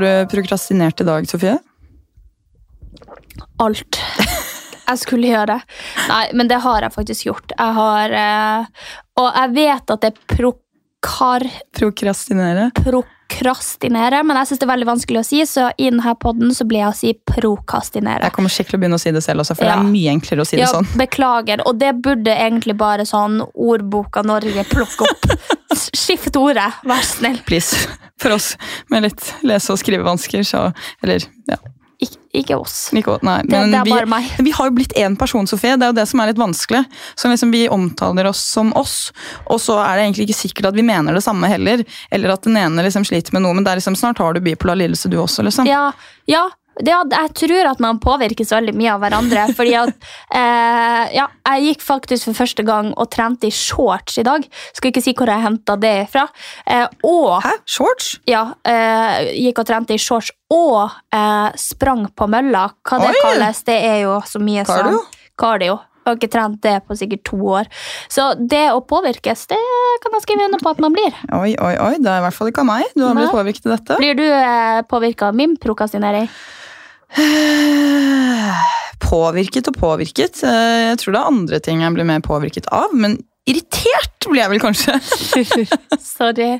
Har du prokrastinert i dag, Sofie? alt jeg skulle gjøre. Nei, men det har jeg faktisk gjort. Jeg har eh, Og jeg vet at det er prokar... Prokrastinere? Prokrastinere, men jeg syns det er veldig vanskelig å si, så i denne podden så blir jeg å si prokastinere. Jeg kommer sikkert til å begynne å si det selv også, for Ja. det er mye enklere å si det Ja, sånn. beklager. Og det burde egentlig bare sånn Ordboka Norge plukke opp. Skift ordet, vær snill. Please. For oss med litt lese- og skrivevansker, så Eller, ja. Ik ikke oss. Ikke, nei, Det- det er vi, bare meg. vi har jo blitt én person, Sofie. Det er jo det som er litt vanskelig. Så liksom Vi omtaler oss som oss, og så er det egentlig ikke sikkert at vi mener det samme heller. Eller at den ene liksom sliter med noe, men det er liksom, snart har du bipolar lidelse du også, liksom. Ja, ja, ja, jeg tror at man påvirkes veldig mye av hverandre. fordi at eh, ja, Jeg gikk faktisk for første gang og trente i shorts i dag. Skal ikke si hvor jeg henta det fra. Eh, og Hæ? Shorts? ja, eh, gikk og trente i shorts og eh, sprang på mølla. Hva det Oi! kalles, det er jo så mye Cardio? Cardio. Jeg har ikke trent det på sikkert to år. Så det å påvirkes, det kan jeg skrive under på at man blir. Oi, oi, oi. Det er i hvert fall ikke av meg. Du har blitt påvirket av dette. Blir du eh, påvirka av min prokastinering? Påvirket og påvirket. Eh, Jeg tror det er andre ting jeg blir mer påvirket av, men irritert blir jeg vel kanskje. Sorry.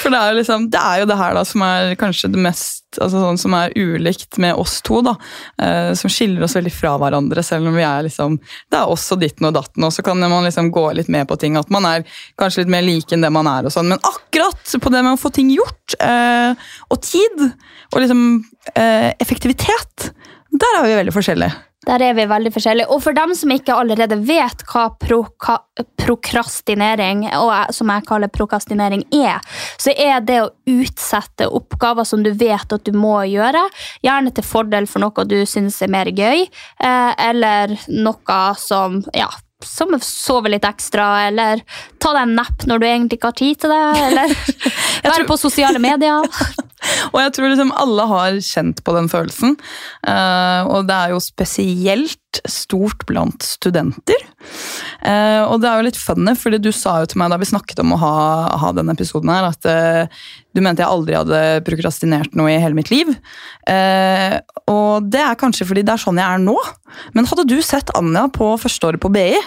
For det er liksom, det er jo det her da som er kanskje det mest altså sånn som er ulikt med oss to. da, eh, Som skiller oss veldig fra hverandre, selv om vi er liksom Det er oss og ditten og datten, og så kan man liksom gå litt med på ting. At man er kanskje litt mer like enn det man er, og sånn, men akkurat på det med å få ting gjort, eh, og tid, og liksom eh, effektivitet, der er vi veldig forskjellige. Der er vi veldig forskjellige. Og for dem som ikke allerede vet hva proka prokrastinering, og som jeg kaller prokrastinering, er, så er det å utsette oppgaver som du vet at du må gjøre, gjerne til fordel for noe du syns er mer gøy, eh, eller noe som ja, som sove litt ekstra, eller ta deg en napp når du egentlig ikke har tid til det, eller være på sosiale medier. Og jeg tror liksom alle har kjent på den følelsen. Uh, og det er jo spesielt stort blant studenter. Uh, og det er jo litt funny, fordi du sa jo til meg da vi snakket om å ha, ha denne episoden her, at uh, du mente jeg aldri hadde prokrastinert noe i hele mitt liv. Og det er kanskje fordi det er sånn jeg er nå. Men hadde du sett Anja på førsteåret på BI,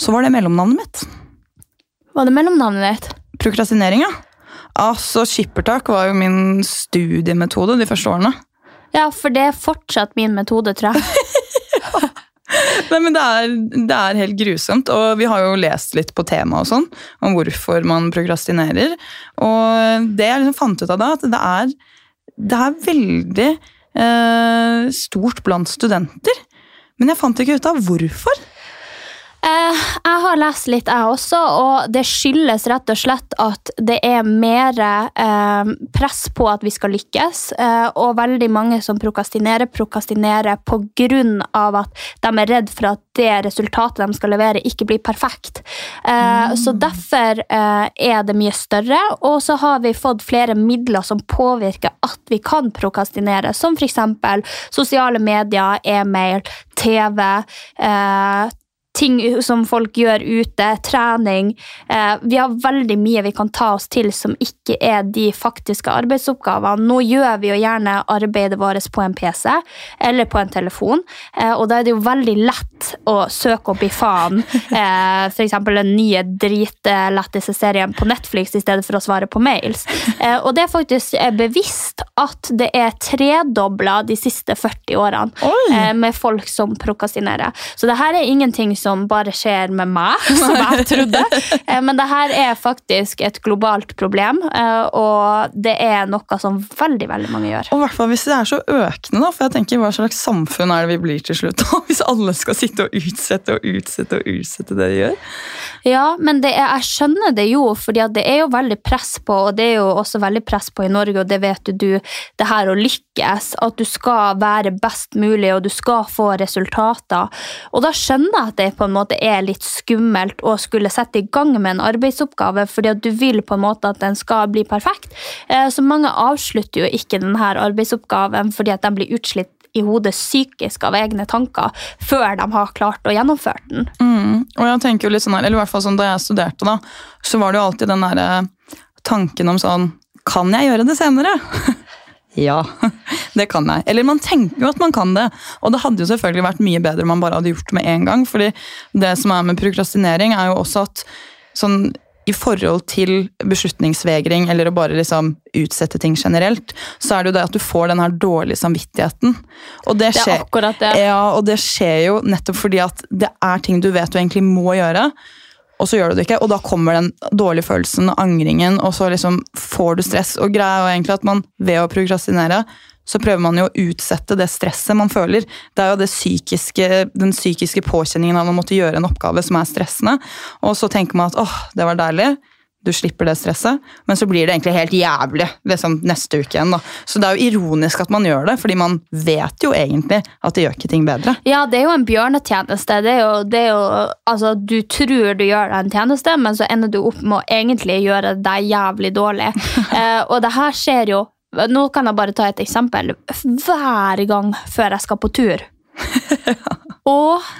så var det mellomnavnet mitt. Var det mellomnavnet ditt? Prokrastinering, ja. Altså, skippertak var jo min studiemetode de første årene. Ja, for det er fortsatt min metode, tror jeg. Nei, men det er, det er helt grusomt, og vi har jo lest litt på temaet og sånn, om hvorfor man prokrastinerer. Og det jeg liksom fant ut av da, at det er, det er veldig eh, stort blant studenter. Men jeg fant ikke ut av hvorfor. Eh, jeg har lest litt, jeg også, og det skyldes rett og slett at det er mer eh, press på at vi skal lykkes. Eh, og veldig mange som prokastinerer, prokastinerer av at de er redd for at det resultatet de skal levere, ikke blir perfekt. Eh, Så derfor eh, er det mye større. Og så har vi fått flere midler som påvirker at vi kan prokastinere, som f.eks. sosiale medier, e-mail, TV. Ting som folk gjør ute, trening. Eh, vi har veldig mye vi kan ta oss til som ikke er de faktiske arbeidsoppgavene. Nå gjør vi jo gjerne arbeidet vårt på en PC eller på en telefon, eh, og da er det jo veldig lett å søke opp i faen eh, f.eks. den nye dritletteste serien på Netflix i stedet for å svare på mails. Eh, og det er faktisk bevisst at det er tredobla de siste 40 årene eh, med folk som prokastinerer. Så det her er ingenting som bare skjer med meg, som jeg trodde. Eh, Men det her er faktisk et globalt problem, eh, og det er noe som veldig veldig mange gjør. Og hvert fall hvis det er så økende, da, for jeg tenker hva slags samfunn er det vi blir til slutt da, hvis alle skal sitte og utsette og utsette og utsette det de gjør? Ja, men det er, jeg skjønner det jo, at det er jo veldig press på, og det er jo også veldig press på i Norge, og det vet jo du, det her å lykkes, at du skal være best mulig, og du skal få resultater. Og da skjønner jeg at det på en måte er litt skummelt å skulle sette i gang med en arbeidsoppgave, fordi at du vil på en måte at den skal bli perfekt. Eh, Så mange avslutter jo ikke denne arbeidsoppgaven fordi at de blir utslitt i hodet psykisk av egne tanker før de har klart å gjennomføre den. Mm. Og jeg tenker jo litt sånn her, eller i hvert fall sånn da jeg studerte da, så var det jo alltid den der eh, tanken om sånn, kan jeg gjøre det senere? ja, det kan jeg. Eller man tenker jo at man kan det, og det hadde jo selvfølgelig vært mye bedre om man bare hadde gjort det med en gang, fordi det som er med prokrastinering er jo også at sånn i forhold til beslutningsvegring eller å bare liksom utsette ting generelt, så er det jo det at du får den her dårlige samvittigheten. Og det, Det er akkurat det. Ja, og det skjer jo nettopp fordi at det er ting du vet du egentlig må gjøre, og så gjør du det ikke, og da kommer den dårlige følelsen, og angringen, og så liksom får du stress. Og greia er egentlig at man ved å prokrastinere, så prøver man jo å utsette det stresset man føler. Det er jo det psykiske, den psykiske påkjenningen av å måtte gjøre en oppgave som er stressende. Og så tenker man at åh, det var deilig, du slipper det stresset. Men så blir det egentlig helt jævlig liksom, neste uke igjen. da. Så det er jo ironisk at man gjør det, fordi man vet jo egentlig at det gjør ikke ting bedre. Ja, det er jo en bjørnetjeneste. Det er jo, det er jo, altså, du tror du gjør deg en tjeneste, men så ender du opp med å egentlig gjøre deg jævlig dårlig. eh, og det her skjer jo Nå kan jeg bare ta et eksempel. Hver gang før jeg skal på tur. Å,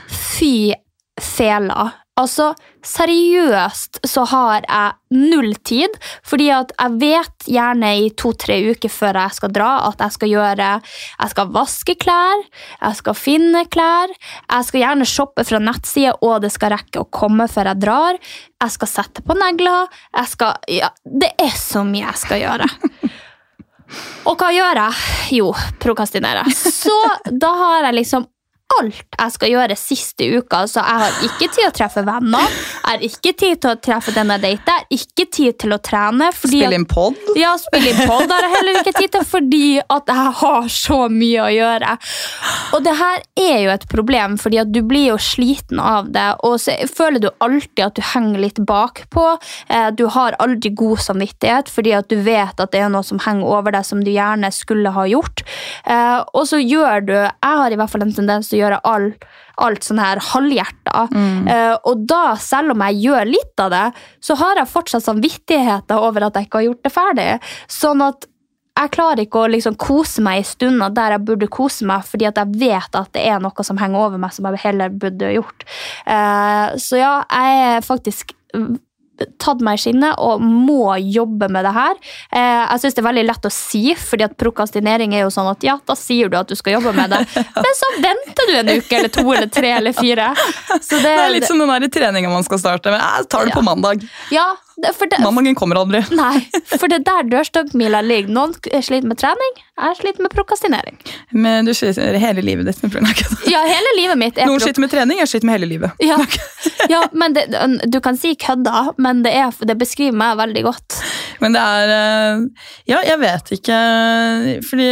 fy fela. Altså, seriøst så har jeg null tid, fordi at jeg vet gjerne i to-tre uker før jeg skal dra at jeg skal gjøre Jeg skal vaske klær, jeg skal finne klær, jeg skal gjerne shoppe fra nettsider, og det skal rekke å komme før jeg drar. Jeg skal sette på negler. Jeg skal Ja, det er så mye jeg skal gjøre. Og hva gjør jeg? Jo, prokastinere. Så da har jeg liksom alt jeg skal gjøre siste uka. Så jeg har ikke tid til å treffe venner, jeg har ikke tid til å treffe den jeg dater, jeg har ikke tid til å trene. Spille inn pod. ja, spille inn pod har jeg heller ikke tid til, fordi at jeg har så mye å gjøre. Og det her er jo et problem, fordi at du blir jo sliten av det, og så føler du alltid at du henger litt bakpå. Eh, Du har aldri god samvittighet, fordi at du vet at det er noe som henger over deg som du gjerne skulle ha gjort. Eh, Og så gjør du, jeg har i hvert fall en tendens til å gjøre all, alt sånn her halvhjerta. Eh, og da, selv om jeg gjør litt av det, så har jeg fortsatt samvittigheter over at jeg ikke har gjort det ferdig. Sånn at jeg klarer ikke å liksom kose meg i stunder der jeg burde kose meg, fordi at jeg vet at det er noe som henger over meg som jeg heller burde gjort. Uh, så ja, jeg er faktisk mm, tatt meg i skinnet og må jobbe med det her. Eh, jeg synes det er veldig lett å si, fordi at prokastinering er jo sånn at ja, da sier du at du skal jobbe med det, men så venter du en uke eller to eller tre eller fire. Så det, Det er litt som den treninga man skal starte med. Jeg tar det på mandag. ja, Mandagen kommer aldri. Nei, for det er der dørstokkmila ligger. Noen sliter med trening, jeg sliter med prokastinering. Men du sliter hele livet ditt med prokastinering. Ja, hele livet mitt er Noen sliter med trening, jeg sliter med hele livet. ja, ja, men det, Du kan si kødda, men det, er, det beskriver meg veldig godt. Men det er eh, Ja, jeg vet ikke Fordi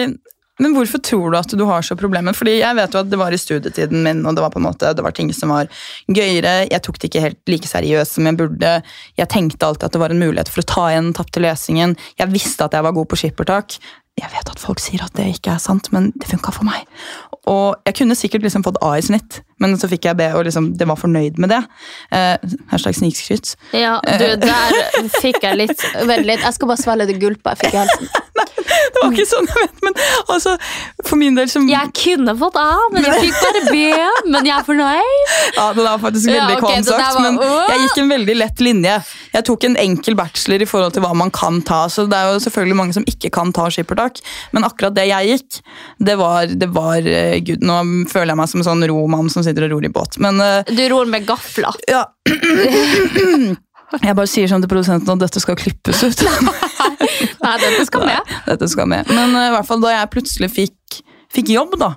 men hvorfor tror du at du har så problemer? Fordi Jeg vet jo at det var i studietiden min, og det var på en måte, det var ting som var gøyere. Jeg tok det ikke helt like seriøst som jeg burde. Jeg tenkte alltid at det var en mulighet for å ta igjen den tapte lesingen. Jeg visste at jeg var god på skippertak. Jeg vet at folk sier at det ikke er sant, men det funka for meg. Og jeg kunne sikkert liksom fått A i snitt, men så fikk jeg B, og liksom, det var fornøyd med det. Eh, hashtag snikskryt. Ja, du, der fikk jeg litt Vent litt, jeg skal bare svelge det gulpet jeg fikk i halsen. Det Det var ikke sånn jeg mente, men altså, for min del som Jeg kunne fått A, men jeg fikk bare B. Men jeg er fornøyd. Ja, det var faktisk veldig Ja, okay, var- men jeg gikk en veldig lett linje. Jeg tok en enkel bachelor i forhold til hva man kan ta, så det er jo selvfølgelig mange som ikke kan ta skippertak, men akkurat det jeg gikk, det var, det var eh, Gud, nå føler jeg meg som en sånn roman som sitter og ror i båt, men eh, Du ror med gafler. ja. Jeg bare sier sånn til produsenten at dette skal klippes ut. Nei, dette skal med. Dette skal med. Men eh, i hvert fall da jeg plutselig fikk, fikk jobb, da,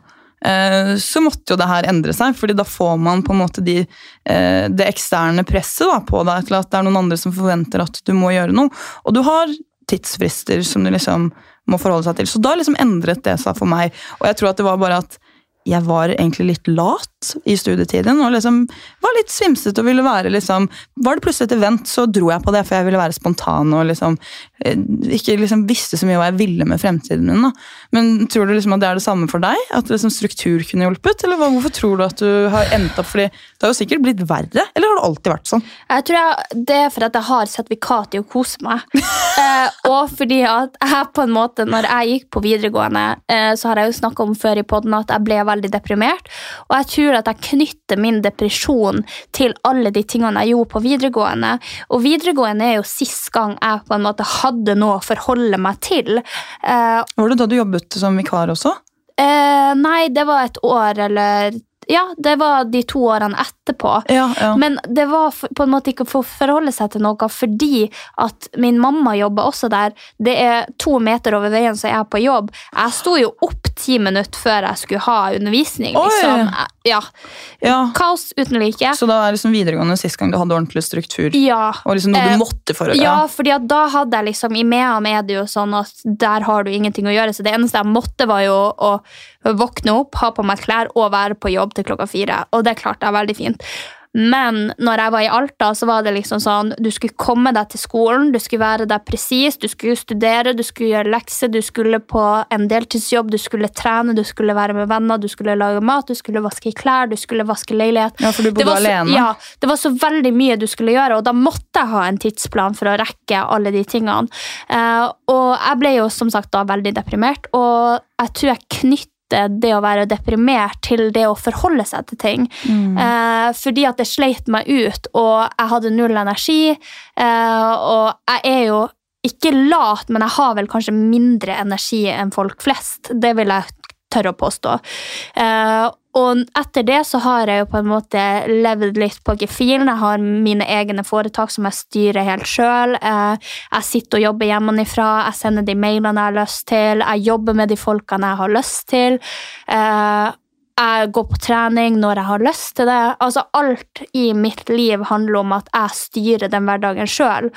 eh, så måtte jo det her endre seg. fordi da får man på en måte de, det eksterne presset da, på deg til at det er noen andre som forventer at du må gjøre noe. Og du har tidsfrister som du liksom må forholde seg til. Så da liksom endret det seg for meg. Og jeg tror at det var bare at jeg var egentlig litt lat i studietiden. og liksom Var litt svimsete og ville være liksom Var det plutselig et event, så dro jeg på det, for jeg ville være spontan og liksom ikke liksom visste så mye hva jeg ville med fremtiden min. da. Men tror du liksom at det er det samme for deg? At liksom struktur kunne hjulpet? Eller hvorfor tror du at du har endt opp fordi det har jo sikkert blitt verre? Eller har det alltid vært sånn? Jeg tror jeg, det er for at jeg har sertifikat i å kose meg. eh, og fordi at jeg på en måte, når jeg gikk på videregående, eh, så har jeg jo snakka om før i podden at jeg ble veldig deprimert. Og jeg tror at jeg knytter min depresjon til alle de tingene jeg gjorde på videregående. Og videregående er jo sist gang jeg på en måte hadde noe å forholde meg til. Eh, Var det da du jobbet som vikar også? eh, nei, det var et år eller Ja, det var de to årene etterpå. Ja, ja. Men det var på en måte ikke å forholde seg til noe fordi at min mamma jobber også der. Det er to meter over veien så jeg er på jobb. Jeg sto jo opp ti minutter før jeg skulle ha undervisning. Liksom. Ja. ja. Kaos uten like. Så da er liksom videregående sist gang du hadde ordentlig struktur? Ja. Og liksom noe Eh, du måtte for å Ja, fordi da hadde jeg liksom I Mehamn er det jo sånn at der har du ingenting å gjøre, så det eneste jeg måtte, var jo å våkne opp, ha på meg klær og være på jobb til klokka fire. Og det klarte jeg veldig fint. Men når jeg var i Alta, så var det liksom sånn Du skulle komme deg til skolen, du skulle være der presis, du skulle studere, du skulle gjøre lekser, du skulle på en deltidsjobb, du skulle trene, du skulle være med venner, du skulle lage mat, du skulle vaske klær, du skulle vaske leilighet. Ja, for du Det bodde så- alene? Ja, det var så veldig mye du skulle gjøre, og da måtte jeg ha en tidsplan for å rekke alle de tingene. Eh, og jeg ble jo som sagt da veldig deprimert, og jeg tror jeg knytter det å være deprimert til det å forholde seg til ting. Eh, fordi at det sleit meg ut, og jeg hadde null energi, eh, og jeg er jo ikke lat, men jeg har vel kanskje mindre energi enn folk flest. Det vil jeg tørre å påstå. Eh, og etter det så har jeg jo på en måte levd litt på gefühlen. Jeg har mine egne foretak som jeg styrer helt sjøl. Eh, jeg sitter og jobber hjemmefra. Jeg sender de mailene jeg har lyst til. Jeg jobber med de folkene jeg har lyst til. Eh, jeg går på trening når jeg har lyst til det. Altså Alt i mitt liv handler om at jeg styrer den hverdagen sjøl.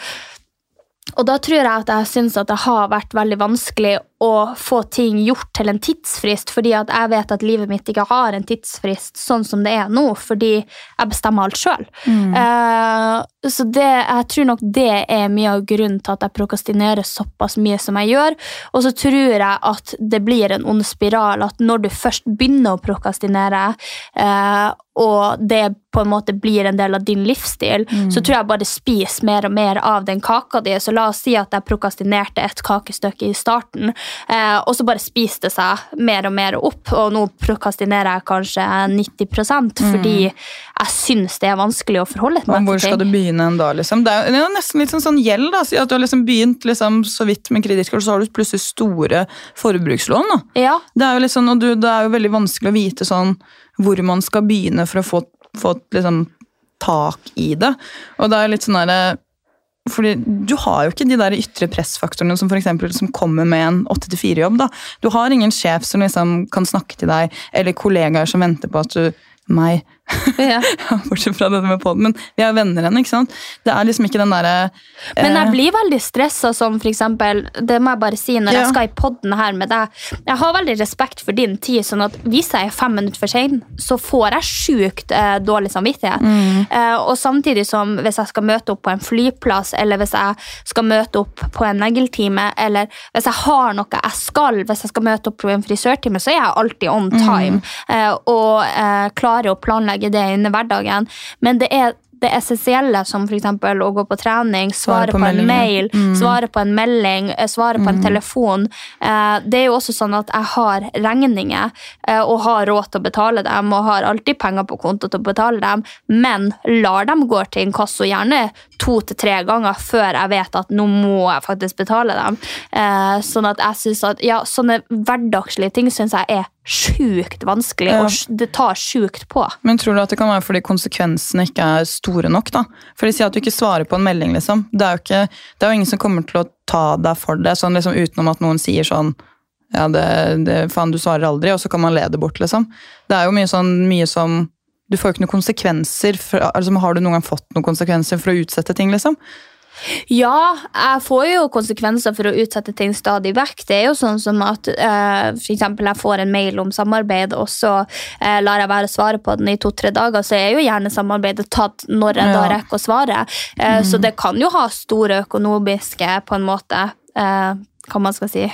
Og da tror jeg at jeg syns at det har vært veldig vanskelig å få ting gjort til en tidsfrist, fordi at jeg vet at livet mitt ikke har en tidsfrist sånn som det er nå, fordi jeg bestemmer alt sjøl. så det, jeg tror nok det er mye av grunnen til at jeg prokastinerer såpass mye som jeg gjør. Og så tror jeg at det blir en ond spiral, at når du først begynner å prokastinere, eh, og det på en måte blir en del av din livsstil, så tror jeg bare spis mer og mer av den kaka di. Så la oss si at jeg prokastinerte et kakestykke i starten, og så bare spiste det seg mer og mer opp, og nå prokastinerer jeg kanskje 90 fordi jeg syns det er vanskelig å forholde meg til ting. hvor skal du begynne en da, liksom? Det er, det er jo nesten litt sånn, sånn gjeld, da. At du har liksom begynt liksom, så vidt med kredittkort, så har du plutselig store forbrukslån. da. Ja, Det er jo liksom, og du, det er jo veldig vanskelig å vite sånn hvor man skal begynne for å få, få liksom, tak i det. Og det er litt sånn derre fordi Du har jo ikke de der ytre pressfaktorene som for eksempel, som kommer med en 8-4-jobb. da. Du har ingen sjef som liksom kan snakke til deg, eller kollegaer som venter på at du meg. Ja. Bortsett fra dette med podden, men vi er venner igjen. ikke sant? Det er liksom ikke den derre Men jeg eh, blir veldig stressa, som for eksempel Det må jeg bare si når Ja. jeg skal i podden her med deg. Jeg har veldig respekt for din tid, sånn at hvis jeg er fem minutter for sein, så får jeg sjukt eh, dårlig samvittighet. Mm. Eh, og samtidig som hvis jeg skal møte opp på en flyplass, eller hvis jeg skal møte opp på en negletime, eller hvis jeg har noe jeg skal, hvis jeg skal møte opp på en frisørtime, så er jeg alltid on time. Mm. eh, og eh, klarer å planlegge det under hverdagen. Men det er det essensielle, som f.eks. å gå på trening, svare Svare på på, en mail, Mm. svare på en melding, eh, svare på en telefon eh, Det er jo også sånn at jeg har regninger eh, og har råd til å betale dem, og har alltid penger på konto til å betale dem, men lar dem gå til inkasso gjerne to til tre ganger før jeg vet at nå må jeg faktisk betale dem. Sånn at jeg synes at ja, sånne hverdagslige ting syns jeg er sjukt vanskelig, Ja. og det tar sjukt på. Men tror du at det kan være fordi konsekvensene ikke er store nok? da? For de sier at du ikke svarer på en melding, liksom. Det er jo, ikke, det er jo ingen som kommer til å ta deg for det, sånn liksom utenom at noen sier sånn ja, det, det, faen, du svarer aldri, og så kan man le det bort, liksom. Det er jo mye sånn, mye som Du får jo ikke noen konsekvenser. For, altså, har du noen gang fått noen konsekvenser for å utsette ting, liksom? Ja, jeg får jo konsekvenser for å utsette ting stadig vekk. Det er jo sånn som at eh, for eksempel jeg får en mail om samarbeid, og så eh, lar jeg være å svare på den i to-tre dager, så er jo gjerne samarbeidet tatt når jeg da rekker å svare. Eh, Så det kan jo ha store økonomiske på en måte eh, hva man skal si,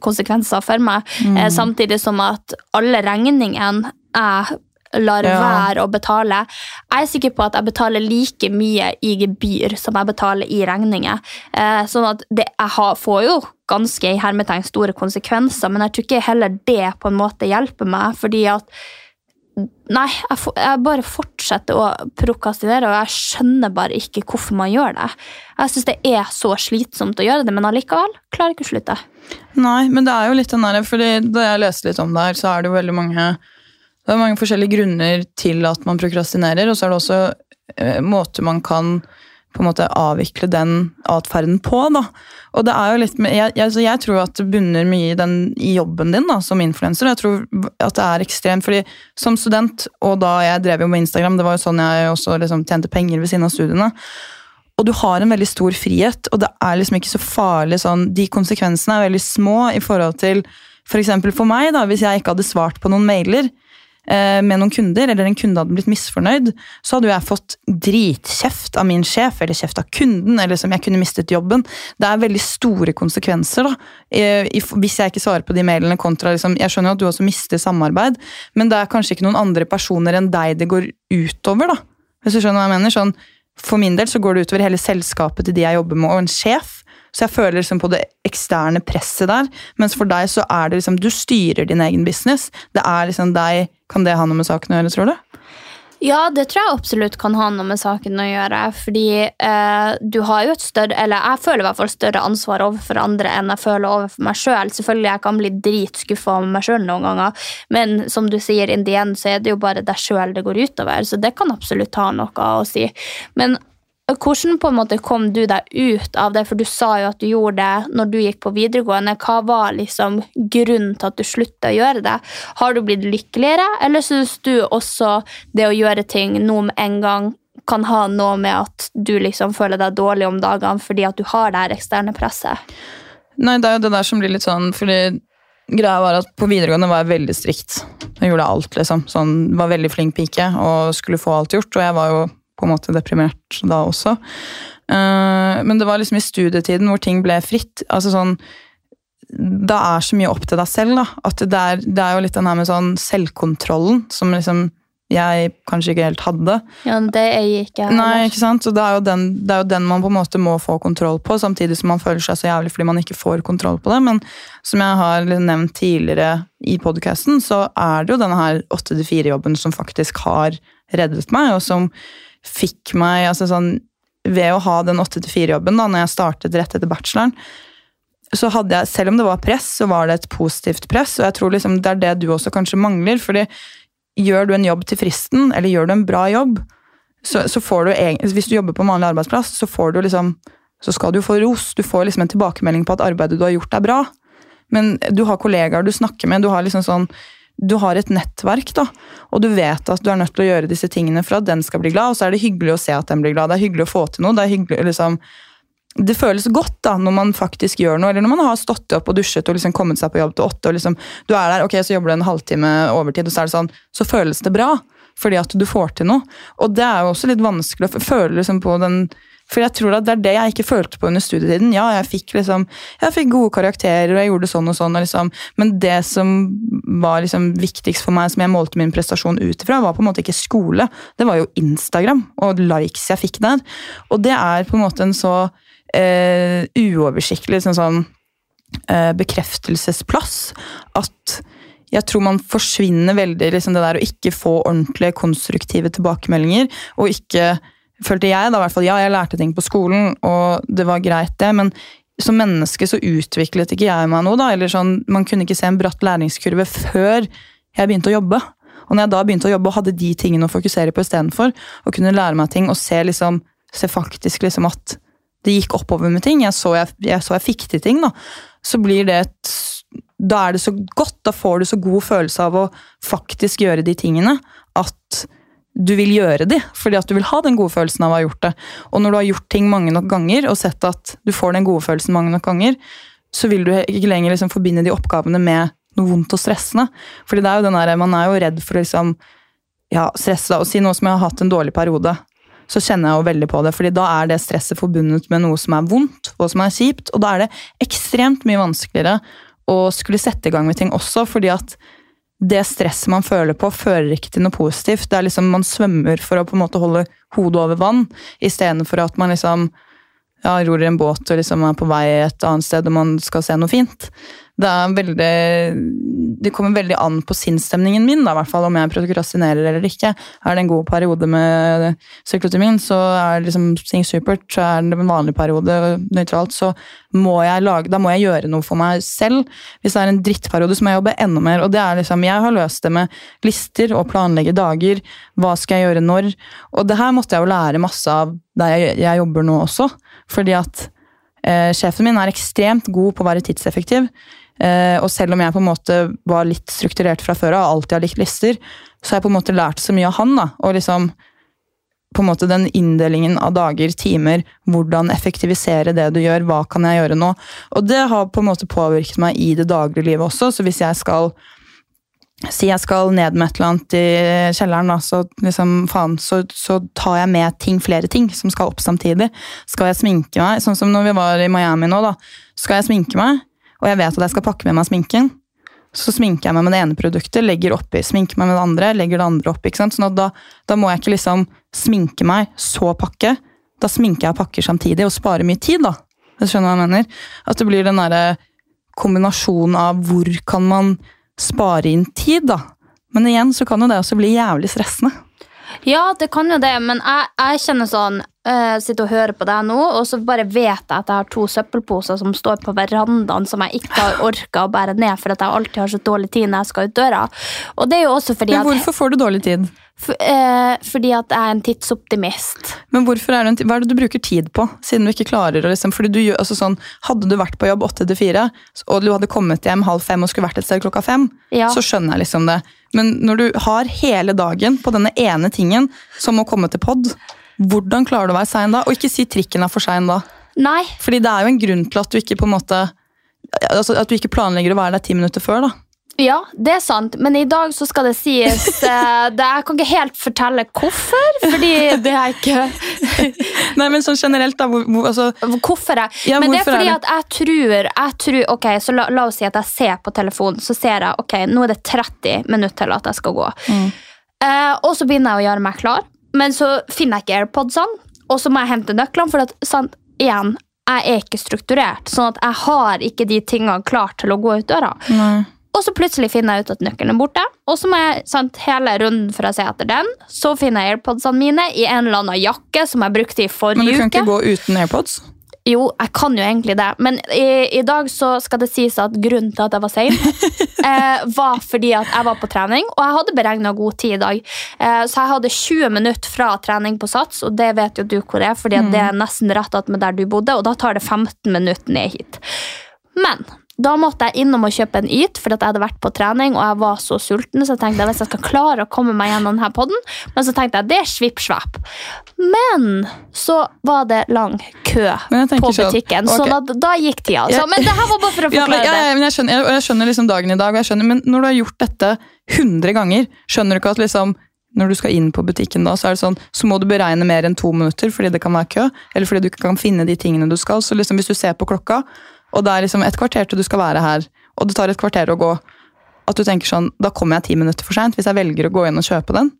konsekvenser for meg. Eh, samtidig som at alle regningene jeg lar Ja. være å betale. Jeg er sikker på at jeg betaler like mye i gebyr som jeg betaler i regninger. Eh, sånn at det, jeg har, får jo ganske i hermetegn store konsekvenser, men jeg tror ikke heller det på en måte hjelper meg, fordi at Nei, jeg, for, jeg bare fortsetter å prokastinere, og jeg skjønner bare ikke hvorfor man gjør det. Jeg syns det er så slitsomt å gjøre det, men allikevel klarer jeg ikke å slutte. Nei, men det er jo litt den der, fordi da jeg leste litt om det her, så er det jo veldig mange det er mange forskjellige grunner til at man prokrastinerer, og så er det også eh, måter man kan på en måte avvikle den atferden på. da. Og det er jo litt jeg, jeg, jeg tror at det bunner mye i, den, i jobben din da, som influenser. Jeg tror at det er ekstremt, fordi som student, og da jeg drev jo med Instagram, det var jo sånn jeg også liksom tjente penger ved siden av studiene, og du har en veldig stor frihet, og det er liksom ikke så farlig sånn, de konsekvensene er veldig små i forhold til, for eksempel for meg da, hvis jeg ikke hadde svart på noen mailer, med noen kunder, eller en kunde hadde blitt misfornøyd, så hadde jo jeg fått dritkjeft av min sjef, eller kjeft av kunden, eller som jeg kunne mistet jobben. Det er veldig store konsekvenser da, eh, hvis jeg ikke svarer på de mailene kontra liksom, Jeg skjønner jo at du også mister samarbeid, men det er kanskje ikke noen andre personer enn deg det går utover, da. Hvis du skjønner hva jeg mener? Sånn, for min del så går det utover hele selskapet til de jeg jobber med, og en sjef. Så jeg føler liksom på det eksterne presset der. Mens for deg så er det liksom Du styrer din egen business. Det er liksom deg Kan det ha noe med saken å gjøre, tror du? Ja, det tror jeg absolutt kan ha noe med saken å gjøre. Fordi eh, du har jo et større Eller jeg føler i hvert fall større ansvar overfor andre enn jeg føler overfor meg sjøl. Selvfølgelig jeg kan bli dritskuffa over meg sjøl noen ganger, men som du sier, in the end så er det jo bare deg sjøl det går utover. Så det kan absolutt ha noe å si. Men hvordan på en måte kom du deg ut av det? For du sa jo at du gjorde det når du gikk på videregående. Hva var liksom grunnen til at du slutta å gjøre det? Har du blitt lykkeligere, eller syns du også det å gjøre ting nå med en gang kan ha noe med at du liksom føler deg dårlig om dagene fordi at du har det her eksterne presset? Nei, det er jo det der som blir litt sånn Fordi greia var at på videregående var jeg veldig strikt. Jeg gjorde alt, liksom. Sånn, var veldig flink pike og skulle få alt gjort. Og jeg var jo på en måte deprimert da også. Eh, men det var liksom i studietiden hvor ting ble fritt. altså sånn da er så mye opp til deg selv, da. At det er, det er jo litt den her med sånn selvkontrollen som liksom jeg kanskje ikke helt hadde. Ja, det er jeg ikke. Nei, ikke sant? Så det er, den, det er jo den man på en måte må få kontroll på, samtidig som man føler seg så jævlig fordi man ikke får kontroll på det. Men som jeg har nevnt tidligere i podkasten, så er det jo denne her 8-4-jobben som faktisk har reddet meg, og som fikk meg altså sånn, Ved å ha den 8-4-jobben da når jeg startet rett etter bacheloren, så hadde jeg, selv om det var press, så var det et positivt press. Og jeg tror liksom det er det du også kanskje mangler. fordi gjør du en jobb til fristen, eller gjør du en bra jobb, så, så får du Hvis du jobber på en vanlig arbeidsplass, så får du liksom så skal du få ros. Du får liksom en tilbakemelding på at arbeidet du har gjort, er bra. Men du har kollegaer du snakker med, du har liksom sånn du har et nettverk, da, og du vet at du er nødt til å gjøre disse tingene for at den skal bli glad, og så er det hyggelig å se at den blir glad. Det er hyggelig å få til noe. Det er hyggelig liksom det føles godt da, når man faktisk gjør noe, eller når man har stått opp og dusjet og liksom kommet seg på jobb til åtte, og liksom, du er der, ok, så jobber du en halvtime overtid, og så er det sånn, så føles det bra, fordi at du får til noe. Og det er jo også litt vanskelig å føle liksom på den For jeg tror at det er det jeg ikke følte på under studietiden. Ja, jeg fikk, liksom, jeg fikk gode karakterer, og jeg gjorde sånn og sånn, og liksom, men det som var liksom viktigst for meg, som jeg målte min prestasjon ut ifra, var på en måte ikke skole. Det var jo Instagram og likes jeg fikk der. Og det er på en måte en så eh, uoversiktlig sånn, sånn eh, bekreftelsesplass at jeg tror man forsvinner veldig liksom det der å ikke få ordentlige, konstruktive tilbakemeldinger. Og ikke, følte jeg da, i hvert fall, ja, jeg lærte ting på skolen, og det var greit, det, men som menneske så utviklet ikke jeg meg noe. da, eller sånn, Man kunne ikke se en bratt læringskurve før jeg begynte å jobbe. Og når jeg da begynte å jobbe og hadde de tingene å fokusere på istedenfor, og kunne lære meg ting og se, liksom, se faktisk liksom at det gikk oppover med ting, jeg så jeg, jeg, så jeg fikk til ting, da, så blir det et da er det så godt, da får du så god følelse av å faktisk gjøre de tingene at du vil gjøre de, fordi at du vil ha den gode følelsen av å ha gjort det. Og når du har gjort ting mange nok ganger og sett at du får den gode følelsen mange nok ganger, så vil du ikke lenger liksom forbinde de oppgavene med noe vondt og stressende. Fordi det er jo den der, man er jo redd for å liksom, ja, stresse og si noe som jeg har hatt en dårlig periode. Så kjenner jeg jo veldig på det, fordi da er det stresset forbundet med noe som er vondt og som er kjipt. Og da er det ekstremt mye vanskeligere å skulle sette i gang med ting også, fordi at det stresset man føler på, fører ikke til noe positivt. Det er liksom Man svømmer for å på en måte holde hodet over vann, istedenfor at man liksom ja, ror i en båt og liksom er på vei et annet sted og man skal se noe fint det veldig Det kommer veldig an på sinnsstemningen min, da, fall, om jeg prokrastinerer eller ikke. Er det en god periode med syklotimin, så er det liksom ting supert. Så er det en vanlig periode nøytralt, så må jeg lage, da må jeg gjøre noe for meg selv. Hvis det er en drittperiode, så må jeg jobbe enda mer. Og det er liksom, jeg har løst det med lister og planlegge dager. Hva skal jeg gjøre når? Og det her måtte jeg jo lære masse av der jeg, jeg jobber nå også. Fordi at eh, sjefen min er ekstremt god på å være tidseffektiv. Eh, og selv om jeg på en måte var litt strukturert fra før og alltid har likt lister, så har jeg på en måte lært så mye av han. da, og liksom på en måte den inndelingen av dager, timer, hvordan effektivisere det du gjør, hva kan jeg gjøre nå? Og det har på en måte påvirket meg i det daglige livet også, så hvis jeg skal Si jeg skal ned med et eller annet i kjelleren, da, så, liksom, faen, så, så tar jeg med ting, flere ting som skal opp samtidig. Skal jeg sminke meg, sånn som når vi var i Miami nå, da. Skal jeg sminke meg, og jeg vet at jeg skal pakke med meg sminken, så sminker jeg meg med det ene produktet, legger oppi, sminker meg med det andre, legger det andre oppi. ikke sant? Sånn da, da, må jeg ikke liksom sminke meg, så pakke. Da sminker jeg og pakker samtidig, og sparer mye tid, da. Jeg skjønner hva jeg mener? At det blir den derre kombinasjonen av hvor kan man spare inn tid, da. Men igjen så kan jo det også bli jævlig stressende. Ja, det kan jo det, men jeg, jeg kjenner sånn uh, Sitter og hører på deg nå, og så bare vet jeg at jeg har to søppelposer som står på verandaen som jeg ikke har orka å bære ned, for at jeg alltid har så dårlig tid når jeg skal ut døra. Og det er jo også fordi men hvorfor får du dårlig tid? For, uh, fordi at jeg er en tidsoptimist. Men hvorfor er en, Hva er det du bruker tid på? Siden du ikke klarer å liksom, fordi du, altså sånn, Hadde du vært på jobb åtte til fire, og du hadde kommet hjem halv fem og skulle vært et sted klokka fem, ja. så skjønner jeg liksom det. Men når du har hele dagen på denne ene tingen, som å komme til pod, hvordan klarer du å være sein da? Og ikke si trikken er for sein da. Nei. Fordi det er jo en grunn til at du ikke på en måte altså At du ikke planlegger å være der ti minutter før. da. Ja, det er sant, men i dag så skal det sies eh, det, Jeg kan ikke helt fortelle hvorfor, fordi det er ikke Nei, men sånn generelt, da. Hvor, hvor, altså, hvorfor jeg ja, Men det er fordi er at jeg tror, jeg tror Ok, så la, la, oss si at jeg ser på telefonen, så ser jeg ok, nå er det 30 minutter til at jeg skal gå. Mm. Uh, og så begynner jeg å gjøre meg klar, men så finner jeg ikke AirPodsene, og så må jeg hente nøklene, for at, sant, igjen, jeg er ikke strukturert, sånn at jeg har ikke de tingene klart til å gå ut døra. Nei. Og så plutselig finner jeg ut at nøkkelen er borte. Og så må jeg sant, hele runden for å se etter den. Så finner jeg AirPodsene mine i en eller annen jakke som jeg brukte i forrige uke. Men du kan uke. ikke gå uten AirPods? Jo, jeg kan jo egentlig det. Men i, i dag så skal det sies at grunnen til at jeg var sein, eh, var fordi at jeg var på trening, og jeg hadde beregna god tid i dag. Eh, så jeg hadde 20 minutter fra trening på Sats, og det vet jo du hvor er, fordi mm. det er nesten rett attmed der du bodde, og da tar det 15 minutter ned hit. Men da måtte jeg innom og kjøpe en Yt, for jeg hadde vært på trening og jeg var så sulten. Så jeg tenkte jeg hvis jeg skal klare å komme meg gjennom denne podden, men så tenkte jeg det er svipp-svapp. Men så var det lang kø på butikken, så, okay. da, da, gikk tida. Så, men det her var bare for å forklare ja, men, ja, men jeg skjønner, jeg, jeg skjønner liksom dagen i dag, og jeg skjønner, men når du har gjort dette 100 ganger, skjønner du ikke at liksom når du skal inn på butikken da, så det sånn, så må du beregne mer enn to minutter fordi det kan være kø, eller fordi du ikke kan finne de tingene du skal. Så liksom hvis du ser på klokka, og det er liksom et kvarter til du skal være her, og det tar et kvarter å gå, at du tenker sånn, da kommer jeg ti minutter for sent hvis jeg velger å gå inn og kjøpe den.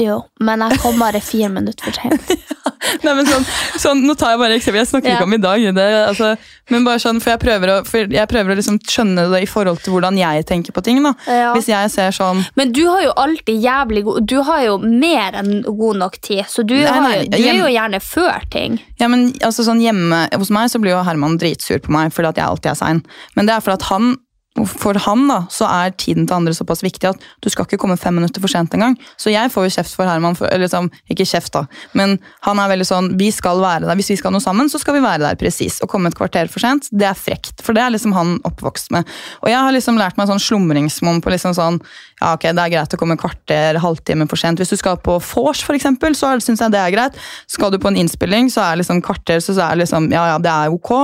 Jo, men jeg kom bare fire minutter for sent. Nei, men sånn, sånn, nå tar jeg bare eksempel, jeg snakker ikke om i dag, det, altså, men bare sånn, for jeg prøver å, jeg prøver å liksom skjønne det i forhold til hvordan jeg tenker på ting. da. Ja. Hvis jeg ser sånn Men du har jo alltid jævlig god Du har jo mer enn god nok tid, så du, Nei, nei, har, du er jo gjerne før ting. Ja, men altså sånn Hjemme hos meg så blir jo Herman dritsur på meg fordi at jeg alltid er sein. Men det er fordi at han for han da, så er tiden til andre såpass viktig at du skal ikke komme fem minutter for sent engang. Så jeg får jo kjeft for Herman, for, liksom, ikke kjeft da, men han er veldig sånn, vi skal være der, hvis vi skal noe sammen, så skal vi være der presis. Å komme et kvarter for sent, det er frekt, for det er liksom han oppvokst med. Og jeg har liksom lært meg sånn slumringsmonn på liksom sånn, ja ok, det er greit å komme kvarter, halvtime for sent. Hvis du skal på vors eksempel, så synes jeg det er greit. Skal du på en innspilling, så er liksom kvarter, så er det liksom, ja ja, det er ok.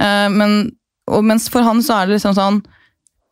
Uh, men, og mens for han så er det liksom sånn,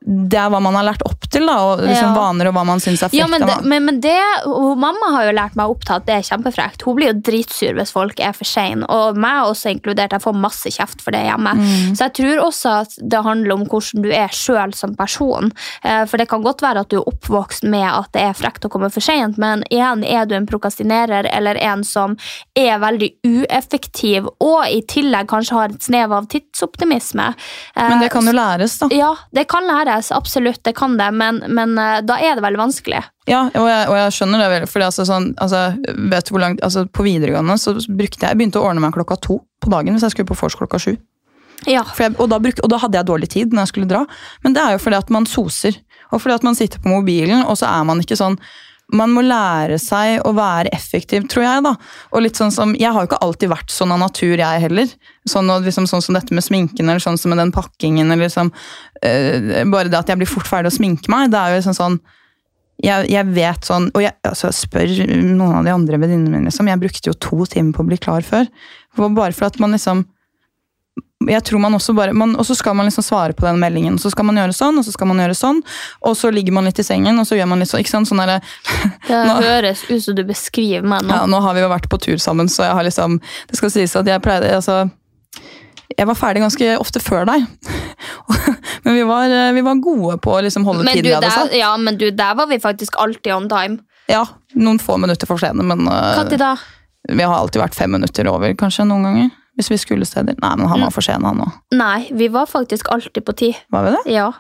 det er hva man har lært opp til, da, og liksom Ja. vaner og hva man syns er frekt. Ja, men, det, men, men det, Mamma har jo lært meg opp til at det er kjempefrekt. Hun blir jo dritsur hvis folk er for sein, og meg også inkludert. Jeg får masse kjeft for det hjemme. Mm. Så jeg tror også at det handler om hvordan du er sjøl som person. Eh, For det kan godt være at du er oppvokst med at det er frekt å komme for seint, men igjen, er du en prokastinerer eller en som er veldig ueffektiv, og i tillegg kanskje har et snev av tidsoptimisme eh, Men det kan jo læres, da. Ja, det kan læres. Absolutt, det kan det, men, men eh, da er det veldig vanskelig. Ja, og jeg, og jeg skjønner det fordi altså, sånn, altså, vet du hvor langt, altså, På videregående så brukte jeg, jeg begynte å ordne meg klokka to på dagen hvis jeg skulle på vors klokka sju. Ja. For jeg, og, da bruk, og da hadde jeg dårlig tid når jeg skulle dra. Men det er jo fordi at man soser. Og fordi at man sitter på mobilen, og så er man ikke sånn Man må lære seg å være effektiv, tror jeg. da. Og litt sånn som, Jeg har jo ikke alltid vært sånn av natur, jeg heller. Sånn, liksom, sånn som dette med sminken, eller sånn som med den pakkingen. eller liksom, øh, Bare det at jeg blir fort ferdig å sminke meg. det er jo liksom sånn, jeg, jeg vet sånn, og jeg altså, spør noen av de andre venninnene mine, liksom, jeg brukte jo to timer på å bli klar før. Bare for at man liksom jeg tror man også bare, man, Og så skal man liksom svare på den meldingen. Så skal man gjøre sånn, og så skal man gjøre sånn. Og så ligger man litt i sengen, og så gjør man litt sånn. ikke sant, sånn der, Det Nå- høres ut som du beskriver meg nå. ja, Nå har vi jo vært på tur sammen, så jeg har liksom Det skal sies at jeg pleide altså, Jeg var ferdig ganske ofte før deg. Men vi var, vi var gode på å liksom holde men, tiden du, der, ja, men du, der var vi faktisk alltid on time. Ja, Noen få minutter for sene, men Når da? vi har alltid vært fem minutter over, kanskje, noen ganger. Hvis vi skulle steder. Nei, men han Mm. var for sen, han òg. Nei, vi var faktisk alltid på tid. Var vi det? Ja.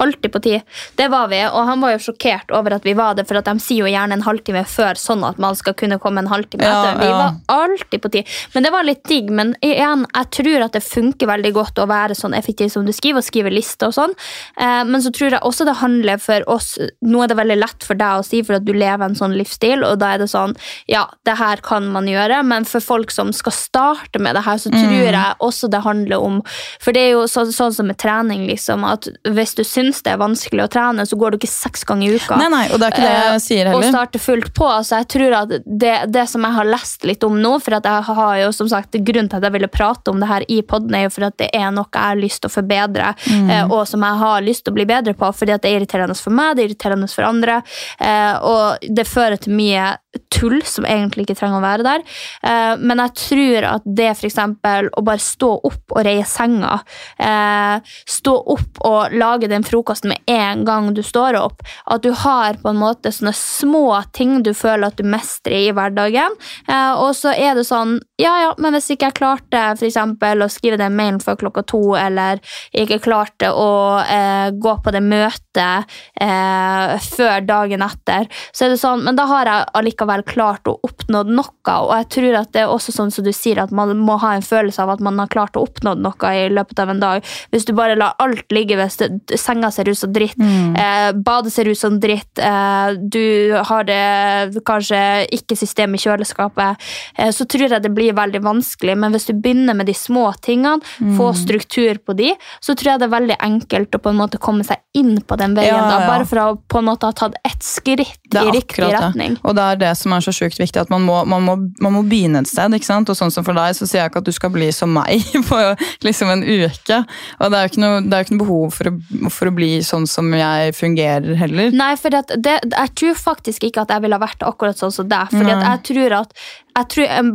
Alltid på tid. Det var vi, og han var jo sjokkert over at vi var det, for at de sier jo gjerne en halvtime før, sånn at man skal kunne komme en halvtime Ja, etter. Vi ja. var alltid på tid. Men det var litt digg. Men igjen, jeg tror at det funker veldig godt å være sånn effektiv som du skriver, og skrive lister og sånn. Eh, men så tror jeg også det handler for oss Nå er det veldig lett for deg å si, for at du lever en sånn livsstil, og da er det sånn Ja, det her kan man gjøre, men for folk som skal starte med det her, så tror Mm. jeg også det handler om For det er jo så, sånn som med trening, liksom, at hvis du syns det er vanskelig å trene, så går du ikke seks ganger i uka. Nei, nei, og det er ikke det jeg sier heller. Og starter starte fullt på. Så jeg tror at det, det som jeg har lest litt om nå, for at jeg har jo som sagt grunnen til at jeg ville prate om det her i podden, er jo for at det er noe jeg har lyst til å forbedre, Mm. eh, og som jeg har lyst til å bli bedre på, fordi at det er irriterende for meg, det er irriterende for andre, eh, og det fører til mye tull som egentlig ikke trenger å være der. Eh, men jeg tror at det eksempel å bare stå opp og reie senga, eh, stå opp og lage den frokosten med en gang du står opp, at du har på en måte sånne små ting du føler at du mestrer i hverdagen, eh, og så er det sånn, ja ja, men hvis ikke jeg klarte for eksempel å skrive den mailen før klokka to, eller ikke klarte å eh, gå på det møtet eh, før dagen etter, så er det sånn, men da har jeg allikevel klart å oppnå noe, og jeg tror at det er også sånn som du sier, at man må ha en følelse av at man har klart å oppnå noe i løpet av en dag. Hvis du bare lar alt ligge, ved senga ser ut som dritt, eh, badet ser ut som dritt, eh, du har det kanskje ikke system i kjøleskapet, eh, så tror jeg det blir veldig vanskelig, men hvis du begynner med de små tingene, få struktur på de, så tror jeg det er veldig enkelt å på en måte komme seg inn på den veien, Ja, da, bare for å på en måte ha tatt ett skritt i riktig retning. det. Og det er det som er så sjukt viktig, at man må, man, må, man må begynne et sted. ikke sant? Og sånn som for deg, så sier jeg ikke at du skal bli som meg på liksom en uke. Og det er jo ikke noe, det er ikke noe behov for å for å bli sånn som jeg fungerer heller. Nei, for det, det, jeg tror faktisk ikke at jeg ville vært akkurat sånn som deg. For jeg tror at jeg tror en,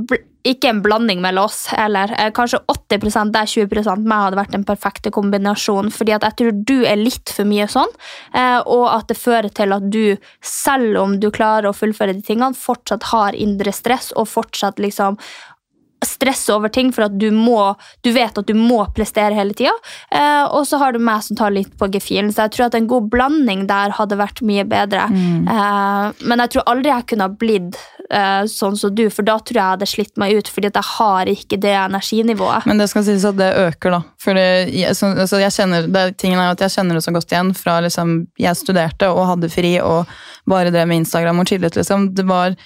Ikke en blanding mellom oss heller. Eh, Kanskje 80% der 20% meg hadde vært den perfekte kombinasjonen. Fordi at jeg tror du er litt for mye sånn, eh, og at det fører til at du, selv om du klarer å fullføre de tingene, fortsatt har indre stress og fortsatt liksom stresse over ting for at du må Du vet at du må prestere hele tida. Eh, og så har du meg som tar litt på gefühlen. Så jeg tror at en god blanding der hadde vært mye bedre. Eh, men jeg tror aldri jeg kunne ha blitt eh, sånn som du, for da tror jeg jeg hadde slitt meg ut. fordi at jeg har ikke det energinivået. Men det skal sies at det øker, da. For det, jeg, så, altså jeg kjenner, det, tingen er at jeg kjenner det så godt igjen fra liksom, jeg studerte og hadde fri og bare drev med Instagram og chillet. Liksom. Det var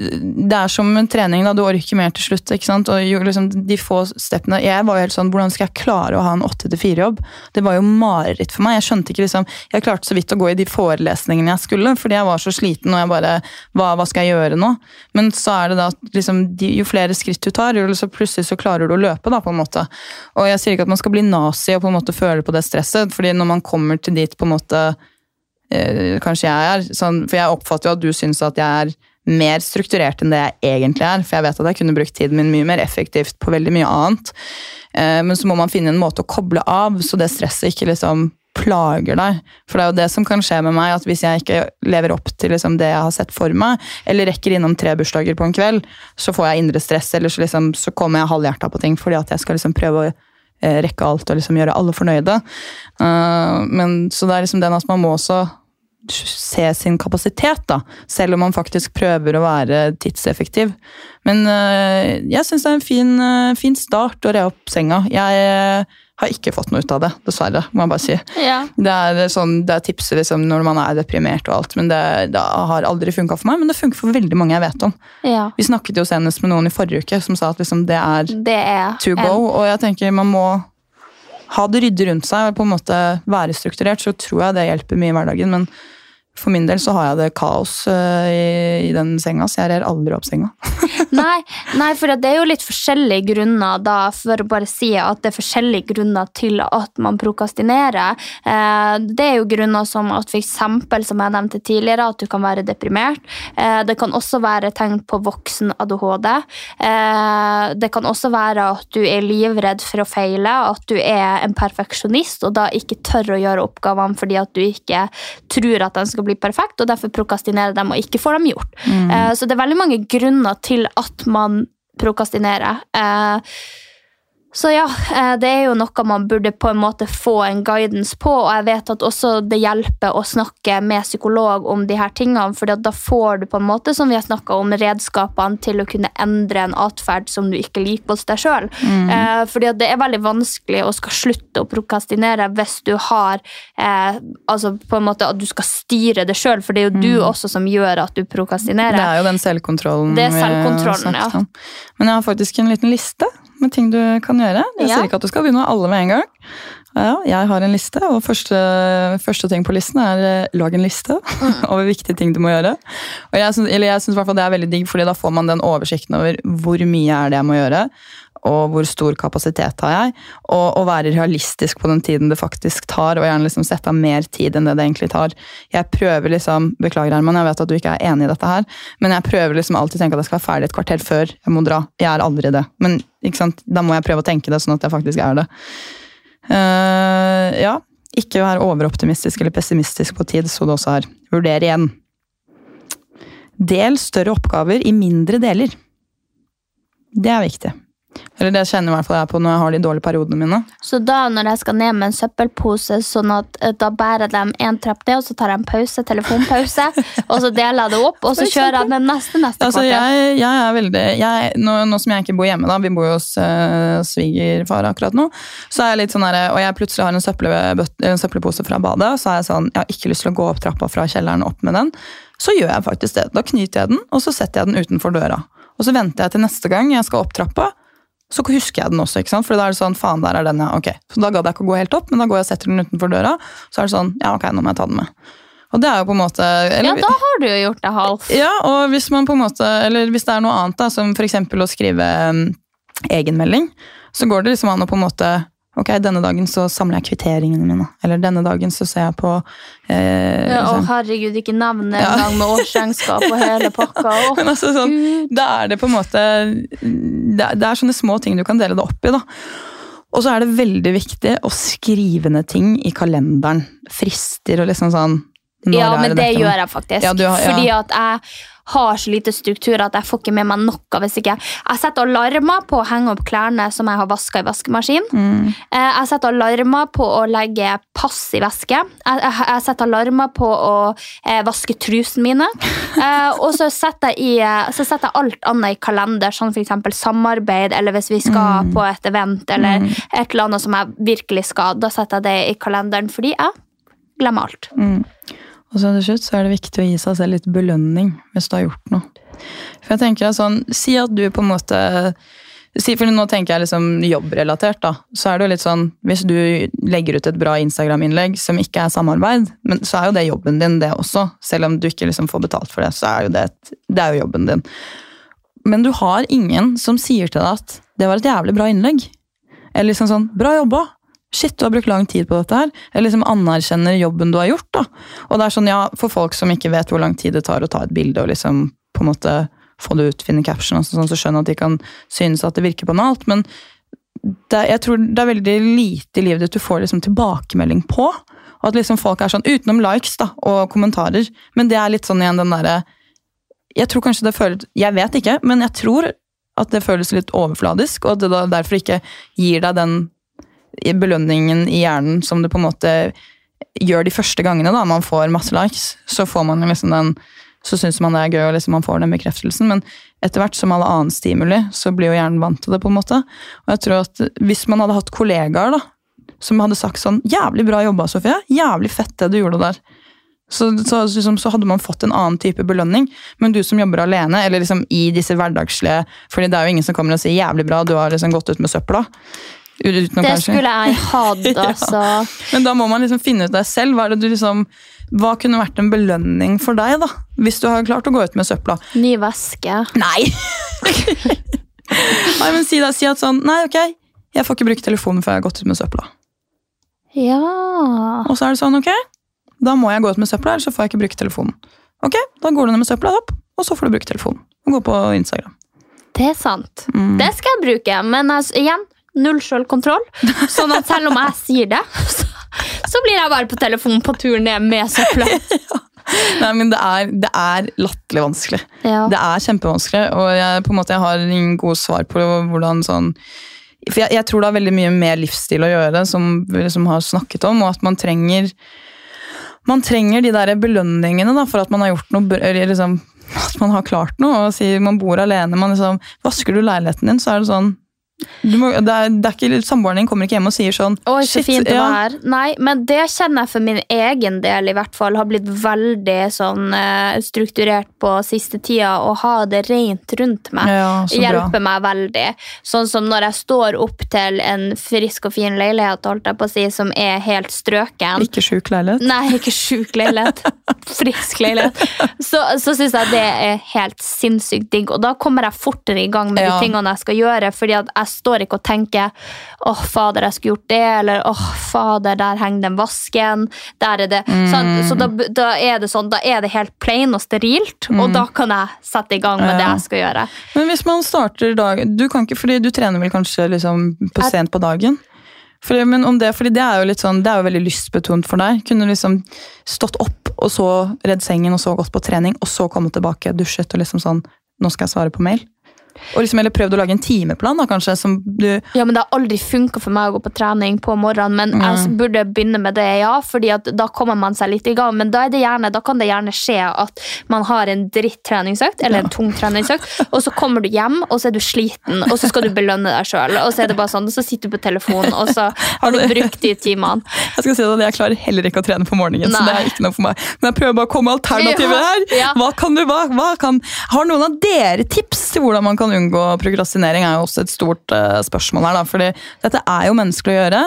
det er som en trening, da. Du orker mer til slutt. ikke sant? Og jo, liksom, de få steppene Jeg var jo helt sånn Hvordan skal jeg klare å ha en 8-4-jobb? Det var jo mareritt for meg. Jeg skjønte ikke liksom Jeg klarte så vidt å gå i de forelesningene jeg skulle, fordi jeg var så sliten og jeg bare Hva, hva skal jeg gjøre nå? Men så er det da liksom, de, jo flere skritt du tar, jo så plutselig så klarer du å løpe, da, på en måte. Og jeg sier ikke at man skal bli nazi og på en måte føle på det stresset, fordi når man kommer til dit på en måte eh, kanskje jeg er. Sånn, for jeg oppfatter jo at du syns at jeg er mer strukturert enn det jeg egentlig er. For jeg vet at jeg kunne brukt tiden min mye mer effektivt på veldig mye annet. Eh, men så må man finne en måte å koble av, så det stresset ikke liksom plager deg. For det er jo det som kan skje med meg, at hvis jeg ikke lever opp til liksom det jeg har sett for meg, eller rekker innom tre bursdager på en kveld, så får jeg indre stress, eller så, liksom, så kommer jeg halvhjerta på ting fordi at jeg skal liksom prøve å eh, rekke alt og liksom gjøre alle fornøyde. Eh, men, så det er liksom den at man må også se sin kapasitet, da, selv om man faktisk prøver å være tidseffektiv. Men øh, jeg syns det er en fin, øh, fin start å re opp senga. Jeg øh, har ikke fått noe ut av det, dessverre. må jeg bare si. Ja. Det er, sånn, det er tipset liksom, når man er deprimert og alt, men det, det har aldri funka for meg. Men det funker for veldig mange jeg vet om. Ja. Vi snakket jo senest med noen i forrige uke som sa at liksom, det er Det er to go. Og jeg tenker man må ha det ryddig rundt seg og på en måte være strukturert, så tror jeg det hjelper mye i hverdagen. Men for min del så har jeg det kaos øh, i, i den senga, så jeg rer aldri opp senga. Nei, nei, for det er jo litt forskjellige grunner da, for å bare si at det er forskjellige grunner til at man prokastinerer. Eh, det er jo grunner som at eksempel, som jeg nevnte tidligere, at du kan være deprimert. Eh, det kan også være tegn på voksen ADHD. Eh, det kan også være at du er livredd for å feile, at du er en perfeksjonist og da ikke tør å gjøre oppgavene fordi at du ikke tror at den skal bli perfekt, og derfor prokastinerer dem og ikke får dem gjort. Mm. så det er veldig mange grunner til at man prokastinerer. Eh, så ja, eh, det er jo noe man burde på en måte få en guidance på, og jeg vet at også det hjelper å snakke med psykolog om de her tingene, for da får du på en måte, som vi har snakket om, redskapene til å kunne endre en atferd som du ikke liker hos deg selv. Eh, fordi det er veldig vanskelig å skal slutte å prokastinere hvis du har eh, altså på en måte at du skal styre det selv, for det er jo du også som gjør at du prokastinerer. Det er jo den selvkontrollen. Det er vi har selvkontrollen, snakket ja. Men jeg har faktisk en liten liste med ting du kan gjøre. Jeg Ja. sier ikke at du skal begynne med alle med en gang. Ja, jeg har en liste, og første, første ting på listen er eh, lag en liste over viktige ting du må gjøre. Og jeg syns, det er veldig digg, fordi da får man den oversikten over hvor mye er det jeg må gjøre, og hvor stor kapasitet har jeg, og å være realistisk på den tiden det faktisk tar, og gjerne liksom sette av mer tid enn det det egentlig tar. Jeg prøver liksom, Beklager, Herman, jeg vet at du ikke er enig i dette her, men jeg prøver liksom alltid å tenke at jeg skal være ferdig et kvarter før jeg må dra. Jeg er aldri det, men da må jeg prøve å tenke det sånn at jeg faktisk er det. Uh, ja, ikke være overoptimistisk eller pessimistisk på tid, så det også er. Vurder igjen. Del større oppgaver i mindre deler. Det er viktig. Eller det kjenner i hvert fall jeg på når jeg har de dårlige periodene mine. Så da når jeg skal ned med en søppelpose, sånn at eh, da bærer de en trapp ned, og så tar jeg en pause, telefonpause, og så deler jeg det opp, og så kjører jeg den neste neste Altså, jeg, jeg er veldig jeg, nå, nå som jeg ikke bor hjemme, da, vi bor jo hos uh, svigerfar akkurat nå, så er jeg litt sånn der, og jeg plutselig har en, søppelbøt- en søppelpose fra badet, så er jeg sånn, jeg har ikke lyst til å gå opp trappa fra kjelleren opp med den. Så gjør jeg faktisk det. Da knyter jeg den, og så setter jeg den utenfor døra. Og så venter jeg til neste gang jeg skal opp trappa, så husker jeg den også, ikke sant? for da er det sånn, faen, der er den, ja, ok. Så da gadd jeg ikke å gå helt opp, men da går jeg og setter den utenfor døra, så er det sånn, ja, ok, nå må jeg ta den med. Og det er jo på en måte... eller- Ja, da har du jo gjort det halvt. ja, og hvis man på en måte, eller hvis det er noe annet, da, som f.eks. å skrive um, egenmelding, så går det liksom an å på en måte Ok, denne dagen så samler jeg kvitteringene mine. Eller denne dagen så ser jeg på eh, Ja, Å, liksom- herregud, ikke nevn det Ja. en gang med årsregnskap og hele pakka. Å, Men altså sånn, da er det på en måte det er, det er sånne små ting du kan dele det opp i. da. Og så er det veldig viktig å skrive ned ting i kalenderen. Frister og liksom sånn Ja, men det det gjør jeg faktisk. Ja, har- ja. Fordi at jeg har så lite struktur at jeg får ikke med meg noe hvis ikke Jeg setter alarmer på å henge opp klærne som jeg har vaska i vaskemaskin. Mm. Eh, Jeg setter alarmer på å legge pass i veske. Jeg, setter alarmer på å eh, vaske trusene mine. Eh, og så setter, jeg i, så setter jeg alt annet i kalender, som f.eks. samarbeid, eller hvis vi skal Mm. på et event, eller et eller annet som jeg virkelig skal. Da setter jeg det i kalenderen, fordi jeg glemmer alt. Og så til slutt så er det viktig å gi seg selv litt belønning hvis du har gjort noe. For jeg tenker sånn, Si at du på en måte si, for Nå tenker jeg liksom jobbrelatert. da, så er det jo litt sånn, Hvis du legger ut et bra Instagram-innlegg som ikke er samarbeid, men så er jo det jobben din, det også. Selv om du ikke liksom får betalt for det, så er jo det, et, det er jo jobben din. Men du har ingen som sier til deg at det var et jævlig bra innlegg. Eller liksom sånn 'bra jobba'. Shit, du har brukt lang tid på dette her. Eller liksom anerkjenner jobben du har gjort. da. Og det er sånn, ja, For folk som ikke vet hvor lang tid det tar å ta et bilde og liksom på en måte få det ut, finne caption, og sånn, så skjønner jeg at de kan synes at det virker banalt. Men det, jeg tror det er veldig lite i livet ditt du får liksom tilbakemelding på. Og at liksom folk er sånn, Utenom likes da, og kommentarer. Men det er litt sånn igjen den derre Jeg tror kanskje det føles Jeg vet ikke, men jeg tror at det føles litt overfladisk, og at det derfor ikke gir deg den belønningen i hjernen som det på en måte gjør de første gangene da man får masse likes. Så får man liksom den så syns man det er gøy, og liksom man får den bekreftelsen. Men etter hvert som alle annen stimuli, så blir jo hjernen vant til det. på en måte. Og jeg tror at Hvis man hadde hatt kollegaer da, som hadde sagt sånn 'Jævlig bra jobba, Sofie. Jævlig fett det du gjorde der'. Så, så, liksom, så hadde man fått en annen type belønning. Men du som jobber alene, eller liksom i disse hverdagslige fordi det er jo ingen som kommer og sier 'jævlig bra, du har liksom gått ut med søpla'. Uten å Det kanskje- skulle jeg hatt, altså. men da må man liksom finne ut deg selv. Hva, det du liksom, hva kunne vært en belønning for deg, da? Hvis du har klart å gå ut med søpla. Ny væske. Nei! Nei, men si, da, si at sånn Nei, ok, jeg får ikke bruke telefonen før jeg har gått ut med søpla. Ja. Og så er det sånn, ok, da må jeg gå ut med søpla, ellers så får jeg ikke bruke telefonen. Ok, da går du ned med søpla opp, og så får du bruke telefonen. Og gå på Instagram. Det er sant. Mm. Det skal jeg bruke, men altså, igjen, null selvkontroll. Sånn at selv om jeg sier det, så, så blir jeg bare på telefonen på tur ned med søpla. Nei, men det er, det er latterlig vanskelig. Ja. Det er kjempevanskelig, og jeg, på en måte, jeg har ingen gode svar på hvordan sånn For jeg, jeg tror det har veldig mye med livsstil å gjøre, som vi liksom har snakket om, og at man trenger man trenger de der belønningene da, for at man har gjort noe, eller liksom, at man har klart noe. og si Man bor alene, man liksom, vasker du leiligheten din, så er det sånn må, det er, det er ikke, Samboeren din kommer ikke hjem og sier sånn Oi, så «Shit, fint det var her. Nei, men det kjenner jeg for min egen del i hvert fall har blitt veldig sånn eh, strukturert på siste tida. Å ha det rent rundt meg Ja, hjelper meg veldig. Sånn som når jeg står opp til en frisk og fin leilighet holdt jeg på å si, som er helt strøken. Ikke sjuk leilighet. Nei, ikke sjuk leilighet. Frisk leilighet. Så, så syns jeg det er helt sinnssykt digg. Og da kommer jeg fortere i gang med Ja. de tingene jeg skal gjøre. fordi jeg står ikke og tenker 'Å, fader, jeg skulle gjort det', eller 'Å, fader, der henger den vasken'. Der er det. Sånn, så da, da er det sånn, da er det helt plain og sterilt, og da kan jeg sette i gang med det jeg skal gjøre. Men hvis man starter dag Du kan ikke, fordi du trener vel kanskje liksom på sent på dagen? Fordi, men om det, fordi det er jo litt sånn, det er jo veldig lystbetont for deg. Kunne du liksom stått opp, og så redd sengen, og så gått på trening, og så komme tilbake, dusjet og liksom sånn Nå skal jeg svare på mail. Og liksom, eller prøvd å lage en timeplan, da, kanskje, som du Ja, men Det har aldri funka for meg å gå på trening på morgenen, men jeg burde begynne med det, ja. fordi at da kommer man seg litt i gang. Men da, er det gjerne, da kan det gjerne skje at man har en dritt-treningsøkt, eller en tung treningsøkt, og så kommer du hjem, og så er du sliten, og så skal du belønne deg sjøl. Og så er det bare sånn, og så sitter du på telefonen, og så har du brukt de timene. Jeg skal si det, jeg klarer heller ikke å trene på morgenen, så det er ikke noe for meg. Men jeg prøver bare å komme med alternativer Ja, her. ja. Hva kan du, hva, hva kan, har noen av dere tips til hvordan man kan unngå prokrastinering? er jo også et stort uh, spørsmål her, da. Fordi dette er jo menneskelig å gjøre.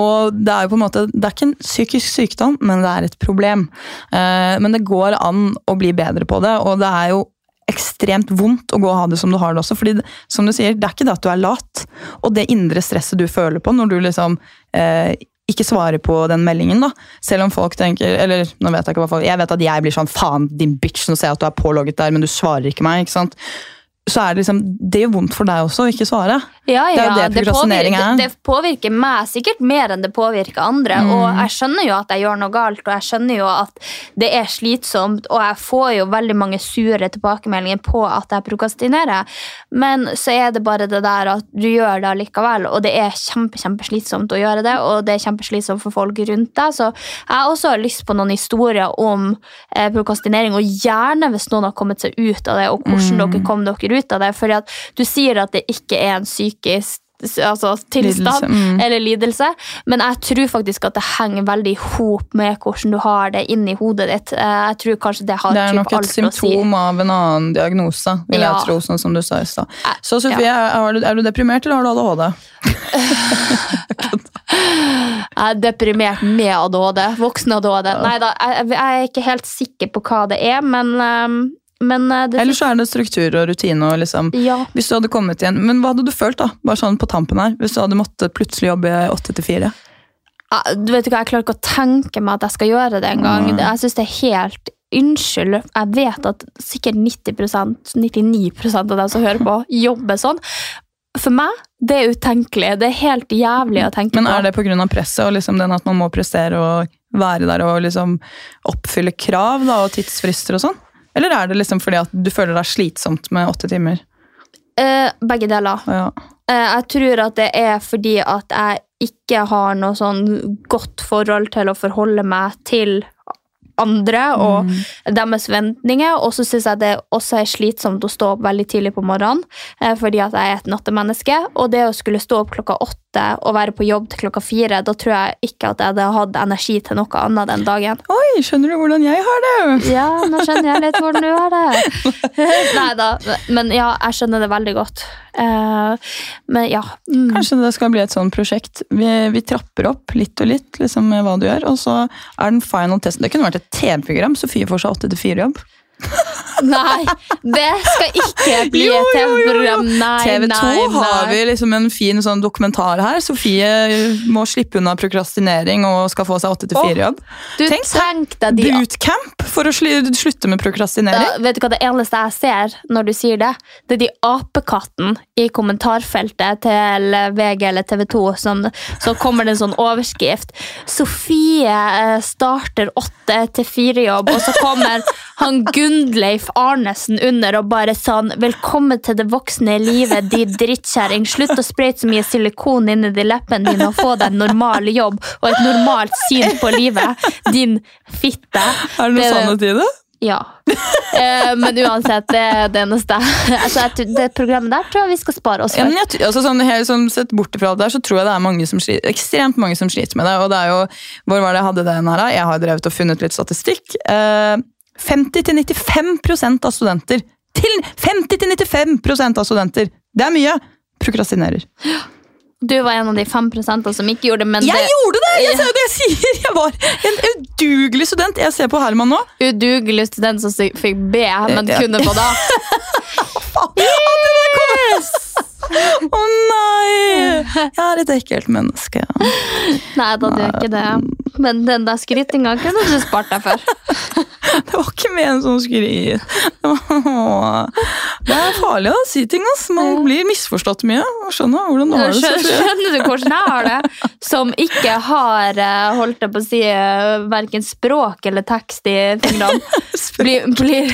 Og det er jo på en måte, det er ikke en psykisk sykdom, men det er et problem. Uh, men det går an å bli bedre på det, og det er jo ekstremt vondt å gå og ha det som du har det også. fordi som du sier, det er ikke det at du er lat, og det indre stresset du føler på når du liksom eh, ikke svarer på den meldingen, da. Selv om folk tenker Eller nå vet jeg ikke hva folk Jeg vet at jeg blir sånn faen, din bitch, nå ser jeg at du er pålogget der, men du svarer ikke meg. ikke sant? Så er det liksom Det gjør vondt for deg også å ikke svare. Ja, Det er ja, jo det prokrastinering er. det påvirker meg sikkert mer enn det påvirker andre. Mm. Og jeg skjønner jo at jeg gjør noe galt, og jeg skjønner jo at det er slitsomt, og jeg får jo veldig mange sure tilbakemeldinger på at jeg prokrastinerer. Men så er det bare det der at du gjør det likevel, og det er kjempe, kjempeslitsomt å gjøre det, og det er kjempeslitsomt for folk rundt deg. Så jeg har også lyst på noen historier om eh, prokrastinering, og gjerne hvis noen har kommet seg ut av det, og hvordan Mm. dere kom dere ut av det. Fordi at du sier at det ikke er en psykisk altså, tilstand Lidelse, mm. eller lidelse, men jeg tror faktisk at det henger veldig i hop med hvordan du har det inni hodet ditt. Eh, Jeg tror kanskje det har Det er nok et symptom si. av en annen diagnose, vil Ja. jeg tro, sånn som du sa i stad. Så Sofie, Ja. er, du, er du deprimert, eller har du ADHD? Jeg er deprimert med ADHD. Voksen ADHD. Nei da, jeg, jeg er ikke helt sikker på hva det er, men, um, men uh, det Eller så er det struktur og rutine. og liksom, Ja. Hvis du hadde kommet igjen, Men hva hadde du følt, da? Bare sånn på tampen her, Hvis du hadde måttet plutselig jobbe åtte til fire? Du vet ikke, Jeg klarer ikke å tenke meg at jeg skal gjøre det engang. Nei. Jeg synes det er helt Unnskyld, jeg vet at sikkert 90% 99% av dem som hører på, jobber sånn. For meg, det er utenkelig. Det er helt jævlig å tenke Men er det pga. presset og liksom den at man må prestere og være der og liksom oppfylle krav da, og tidsfrister og sånn? Eller er det liksom fordi at du føler er slitsomt med åtte timer? Eh, begge deler. Ja. Eh, jeg tror at det er fordi at jeg ikke har noe sånn godt forhold til å forholde meg til andre og deres forventninger. Og så syns jeg det også er slitsomt å stå opp veldig tidlig på morgenen, eh, fordi at jeg er et nattemenneske. Og det å skulle stå opp klokka åtte og være på jobb til klokka fire, da tror jeg ikke at jeg hadde hatt energi til noe annet den dagen. Oi, skjønner du hvordan jeg har det? Ja, nå skjønner jeg litt hvordan du har det. Nei da, men ja, jeg skjønner det veldig godt. Eh, men ja. Mm. Kanskje det skal bli et sånt prosjekt. Vi, vi trapper opp litt og litt liksom, med hva du gjør, og så er den final testen Det kunne vært et TV-program. Sofie får seg åtte til fire-jobb. Nei, det skal ikke bli et TV-program. TV 2 nei, nei. har vi liksom en fin sånn dokumentar her. Sofie må slippe unna prokrastinering og skal få seg åtte til fire-jobb. Tenk tenk deg de Bootcamp for å slutte med prokrastinering. Da, vet du hva det eneste jeg ser når du sier det? Det er de apekatten i kommentarfeltet til VG eller TV 2. Som, så kommer det en sånn overskrift. Sofie eh, starter åtte til fire-jobb, og så kommer han Gundleif Arnesen under og bare sånn Velkommen til det voksne livet, de drittkjerring. Slutt å sprøyte så mye silikon inni de leppene dine og få deg en normal jobb og et normalt syn på livet. Din fitte. Er det noe sannhet i det? Ja. Eh, men uansett, det er det eneste. Altså, det programmet der tror jeg vi skal spare oss for. Ja, jeg, altså, sånn, helt, sånn, sett bort fra det der, så tror jeg det er mange som sliter, ekstremt mange som sliter med det. Og det er jo, hvor var det jeg hadde den her? Jeg har drevet og funnet litt statistikk. Eh, 50-95% av studenter til 50-95% av studenter! Det er mye! Prokrastinerer. Du var en av de fem prosentene som ikke gjorde det, Jeg det gjorde det! Jeg ser jo det jeg sier! Jeg var en udugelig student. Jeg ser på Herman nå. udugelig student som fikk B, men kunne få da. Å nei! Jeg er et ekkelt menneske. Nei da, du er ikke det. Men den der skrytinga kunne du spart deg for. Det var ikke ment som skryt. Det er farlig å si ting. ass. Man blir misforstått mye. Skjønner hvordan du har det. Skjønner, du hvordan jeg har det? Som ikke har eh, holdt jeg på å si, eh, verken språk eller tekst i fingrene. Blir, blir,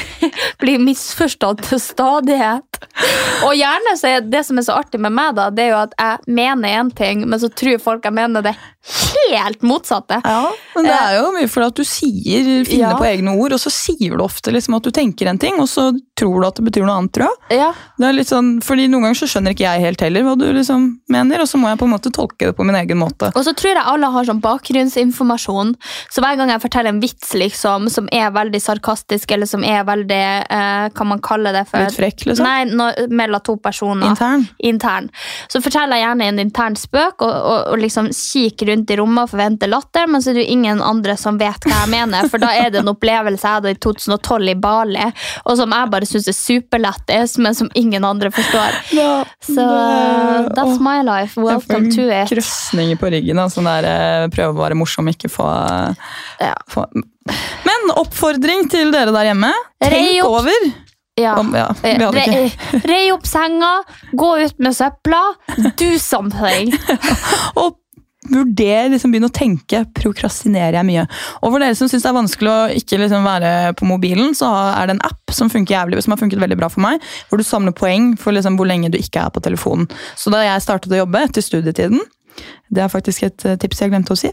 blir misforstått til stadighet. Og gjerne så er det som er så artig med meg, da, det er jo at jeg mener én ting, men så tror folk jeg mener det helt motsatte. Ja, men det er jo mye fordi at du sier, finner Ja. på egne ord, og så sier du ofte liksom at du tenker en ting, og så tror du at det betyr noe annet, tror jeg. Ja, Det er litt sånn, fordi Noen ganger så skjønner ikke jeg helt heller hva du liksom mener, og så må jeg på en måte tolke det på min egen måte. Og så tror jeg alle har sånn bakgrunnsinformasjon. Så hver gang jeg forteller en vits liksom, som er veldig sarkastisk, eller som er veldig eh, Kan man kalle det for? Litt frekk, liksom. Nei, når, mellom to personer. Intern. intern. Så forteller jeg gjerne en intern spøk og, og, og liksom kikker rundt i rommet og forventer latter, men så er det jo ingen andre som vet hva jeg mener, for da er det en opplevelse jeg hadde i 2012 i Bali, og som jeg bare syns er superlættis, men som ingen andre forstår. Så that's my life. Welcome to it. krøsninger på ryggen. Da, sånn der, eh, prøve å være morsom, ikke få, Ja. få Men oppfordring til dere der hjemme. Tenk over. Ja. Om, ja. Re, rei opp senga, gå ut med søpla, do something. Og vurder, liksom begynne å tenke. Prokrastinerer jeg mye? Og for dere som syns det er vanskelig å ikke liksom være på mobilen, så er det en app som funker jævlig, som har funket veldig bra for meg, hvor du samler poeng for liksom hvor lenge du ikke er på telefonen. Så da jeg startet å jobbe etter studietiden, det er faktisk et eh, tips jeg glemte å si,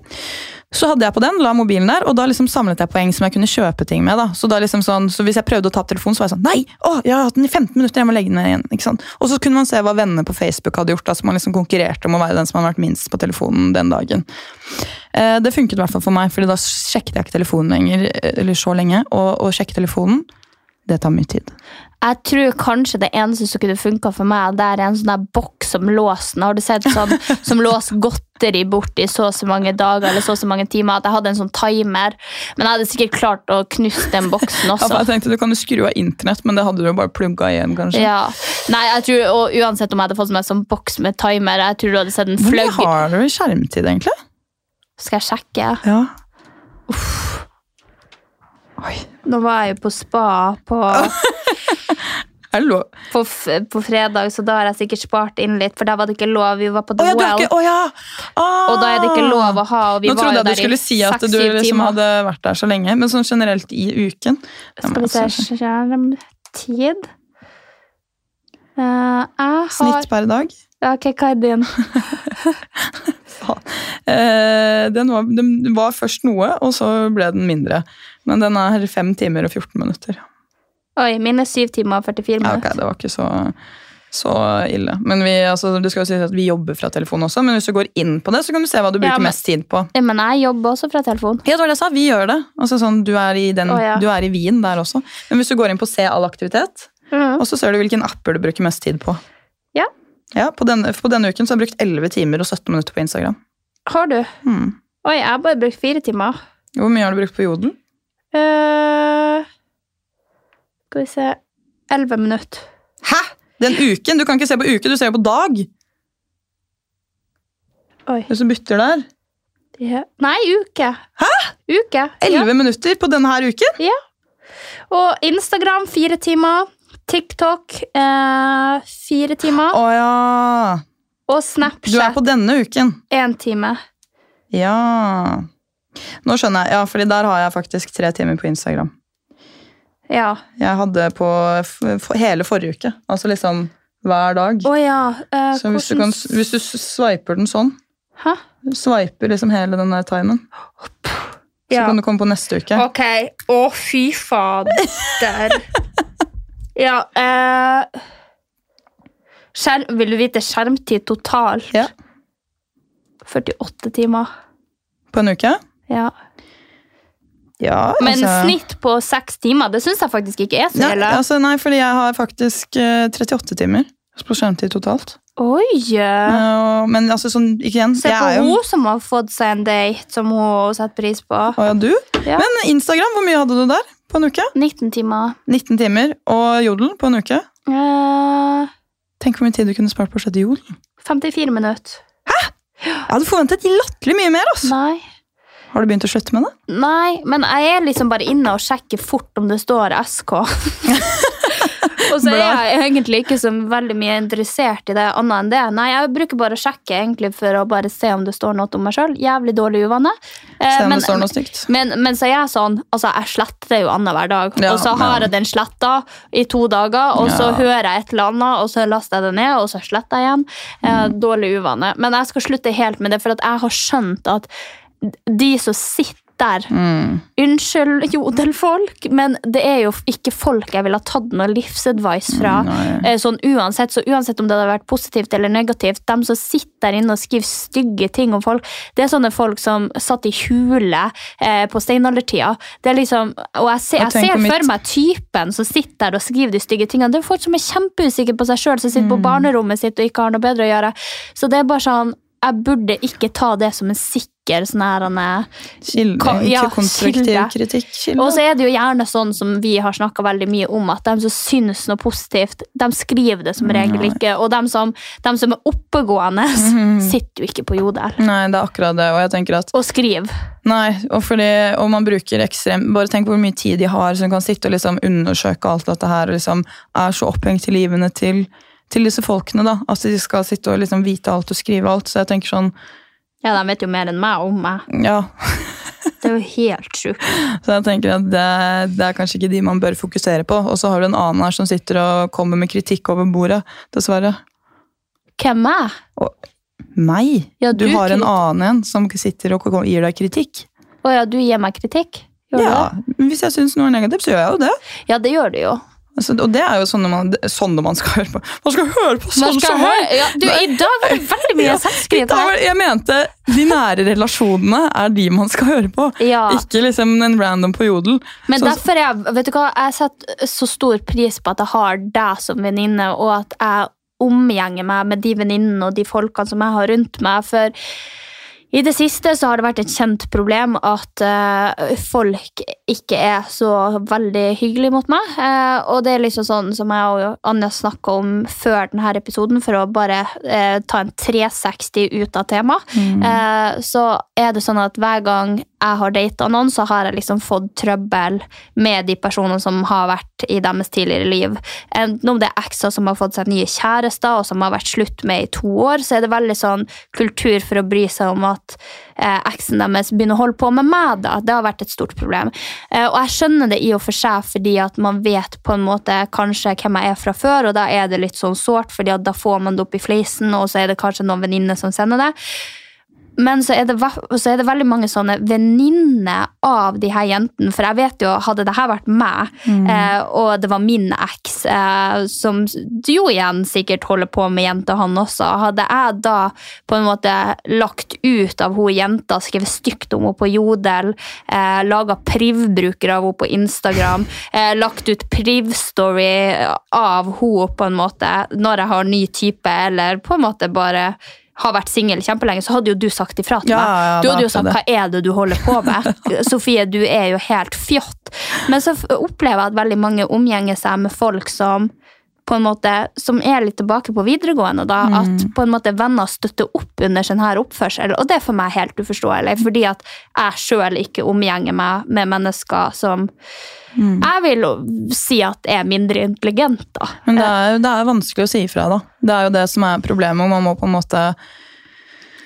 så hadde jeg på den, la mobilen der, og da liksom samlet jeg poeng som jeg kunne kjøpe ting med. da. Så, da liksom sånn, så hvis jeg prøvde å ta telefonen, så var jeg sånn Nei! Å, jeg har hatt den i 15 minutter, jeg må legge den ned igjen. ikke sant? Og så kunne man se hva vennene på Facebook hadde gjort. da, så man liksom konkurrerte om å være den som hadde vært minst på telefonen den dagen. Eh, Det funket i hvert fall for meg, fordi da sjekket jeg ikke telefonen lenger, eh, eller så lenge. Og og sjekke telefonen, det tar mye tid. Jeg tror kanskje det eneste som kunne funka for meg, det er en sånn der boks som låser. Har du sett sånn som låser godteri bort i så og så mange dager eller så og så mange timer? At jeg hadde en sånn timer. Men jeg hadde sikkert klart å knuse den boksen Ja, også. jeg tenkte Du kan jo skru av internett, men det hadde du jo bare plugga igjen. kanskje. Ja. Nei, jeg tror, og Uansett om jeg hadde fått meg sånn boks med timer, jeg tror du hadde sett en Hvor mye har du i skjermtid, egentlig? Skal jeg sjekke? Ja. Nå var jeg jo på spa på, Hallo. på, på fredag, så da har jeg sikkert spart inn litt, for da var det ikke lov. Vi var på The oh, ja, Well, ikke oh, ja! Ah! og da er det ikke lov å ha. Og vi Nå var jo jeg du der i skulle si at du liksom hadde vært der så lenge, men sånn generelt i uken. Skal vi se skjermtid uh, har Snitt per dag. Ja, Ok, hva er din? Eh, den, var, den var først noe, og så ble den mindre. Men den er 5 timer og 14 minutter. Oi, min er 7 timer og 44 Ja, ok, minutter. Det var ikke så, så ille. Men vi, altså, det skal jo si at vi jobber fra telefon også, men hvis du går inn på det, så kan du se hva du bruker Ja, men- mest tid på. Ja, men jeg jobber også fra telefon. Ja, det var det jeg sa. Vi gjør det. Altså, sånn, du, er i den, oh, ja. du er i Wien der også. Men hvis du går inn på Se all aktivitet, mm. og så ser du hvilken apper du bruker mest tid på. Ja. Ja, på denne, på denne uken så har jeg brukt 11 timer og 17 minutter på Instagram. Har du? Mm. Oi, jeg har bare brukt fire timer. Hvor mye har du brukt på Jodel? Uh, skal vi se 11 minutter. Hæ?! Den uken! Du kan ikke se på uke, du ser jo på dag. Oi. Du som bytter der. Ja. Nei, uke. Hæ? Uke. 11 minutter på denne her uken? Og Instagram fire timer. TikTok eh, fire timer. Å ja! Og Du er på denne uken. én time. Ja. Nå skjønner jeg. Ja, fordi der har jeg faktisk tre timer på Instagram. Ja. Jeg hadde på hele forrige uke. Altså liksom hver dag. Å ja. eh, Så hvis du, kan, hvis du sveiper den sånn, Hæ? sveiper liksom hele den der timen, så Ja. kan du komme på neste uke. Ok. Å, fy fader. ja. Eh, skjerm, vil du vite skjermtid totalt? Ja. 48 timer. På en uke? Ja. Ja, Men altså, snitt på seks timer, det syns jeg faktisk ikke er så Nei, altså, nei, fordi jeg har faktisk eh, 38 timer på skjermtid totalt. Oi! Eh, men altså sånn, igjen Se på jo, hun som har fått seg en date som hun setter pris på. Å ja, du? Ja. Men Instagram, hvor mye hadde du der på en uke? 19 timer. 19 timer. Og Jodel på en uke? Uh, Tenk hvor mye tid du kunne spart på å slette Jodel. 54 minutter. Hæ?! Jeg hadde forventet latterlig mye mer. altså. Nei. Har du begynt å slutte med det? Nei, men jeg er liksom bare inne og sjekker fort om det står SK. og så er jeg egentlig ikke så veldig mye interessert i det annet enn det. Nei, jeg bruker bare å sjekke egentlig for å bare se om det står noe om meg sjøl. Jævlig dårlig uvane. Eh, men-. Men, men så er jeg sånn, altså jeg sletter det jo annenhver dag. Ja, og så har jeg den sletta i to dager, og så Ja. hører jeg et eller annet, og så laster jeg det ned, og så sletter jeg igjen. Eh, dårlig uvane. Men jeg skal slutte helt med det, for jeg har skjønt at de som sitter der. Unnskyld, jodelfolk, men det er jo ikke folk jeg ville ha tatt noe livsadvice fra. Mm, sånn uansett, så uansett om det hadde vært positivt eller negativt, de som sitter der inne og skriver stygge ting om folk, det er sånne folk som satt i hule eh, på steinaldertida. Det er liksom, og jeg, ser- jeg ser for mitt- meg typen som sitter der og skriver de stygge tingene. Det er folk som er kjempeusikre på seg sjøl, som sitter Mm. på barnerommet sitt og ikke har noe bedre å gjøre. Så det er bare sånn jeg burde ikke ta det som en sikker sånn her er- Kilde, ja, konstruktiv kilde. kritikk. Kilde. Og så er det jo gjerne sånn som vi har snakka veldig mye om, at de som syns noe positivt, de skriver det som regel ikke. Og de som, de som er oppegående, Mhm. sitter jo ikke på Jodel Nei, det er akkurat det. Og jeg tenker at og skriver. Nei, og, fordi, og man bruker ekstremt Bare tenk hvor mye tid de har som kan sitte og liksom undersøke alt dette her, og liksom er så opphengt i livene til, til disse folkene. da, At de skal sitte og liksom vite alt og skrive alt. Så jeg tenker sånn, Ja, de vet jo mer enn meg om meg. ja, Det er jo helt sjukt. Så jeg tenker at det, det er kanskje ikke de man bør fokusere på. Og så har du en annen her som sitter og kommer med kritikk over bordet, dessverre. Hvem er? Meg? Ja, du, du har en annen en som sitter og gir deg kritikk. Å ja, du gir meg kritikk? Gjør Ja? Hvis jeg syns noe er negativt, så gjør jeg jo det. Ja, det gjør du jo. Altså, og det er jo sånne man, sånne man skal høre på. Man skal høre på sånn som meg! ja, du, I dag var det veldig mye ja, selvskritt her. Jeg mente de nære relasjonene er de man skal høre på. Ja. Ikke liksom en random på jodel. Men Så- derfor er jeg, vet du hva, jeg setter så stor pris på at jeg har deg som venninne, og at jeg omgjenger meg med de venninnene og de folkene som jeg har rundt meg. For i det siste så har det vært et kjent problem at uh, folk ikke er så veldig hyggelige mot meg. Uh, og det er liksom sånn som jeg og Anja snakka om før denne episoden, for å bare uh, ta en 360 ut av temaet. Eh, så er det sånn at hver gang jeg har data noen, så har jeg liksom fått trøbbel med de personene som har vært i deres tidligere liv. Enten om det er ekser som har fått seg nye kjærester, og som har vært slutt med i to år, så er det veldig sånn kultur for å bry seg om at eh, eksen deres begynner å holde på med meg. da. Det har vært et stort problem. Eh, og jeg skjønner det i og for seg, fordi at man vet på en måte kanskje hvem jeg er fra før, og da er det litt sånn sårt, fordi at da får man det opp i fleisen, og så er det kanskje noen venninner som sender det. Men så er, det, så er det veldig mange sånne venninner av de her jentene. For jeg vet jo, hadde det her vært meg, eh, og det var min eks, eh, som jo igjen sikkert holder på med jenta han også, hadde jeg da på en måte lagt ut av hun jenta, skrevet stygt om henne på Jodel, eh, laga priv-bruker av henne på Instagram, eh, lagt ut priv-story av henne på en måte når jeg har ny type, eller på en måte bare har vært singel kjempelenge, så hadde jo du sagt ifra til Ja, meg. ja, du hadde jo sagt. 'hva er det du holder på med'? Sofie, du er jo helt fjott. Men så opplever jeg at veldig mange omgjenger seg med folk som på en måte, som er litt tilbake på videregående. da, Mm. At på en måte venner støtter opp under sånn her oppførsel. Og det er for meg helt uforståelig, fordi at jeg sjøl ikke omgjenger meg med mennesker som Mm. jeg vil si at er mindre intelligent. Men det er, det er vanskelig å si ifra, da. Det er jo det som er problemet. Man må på en måte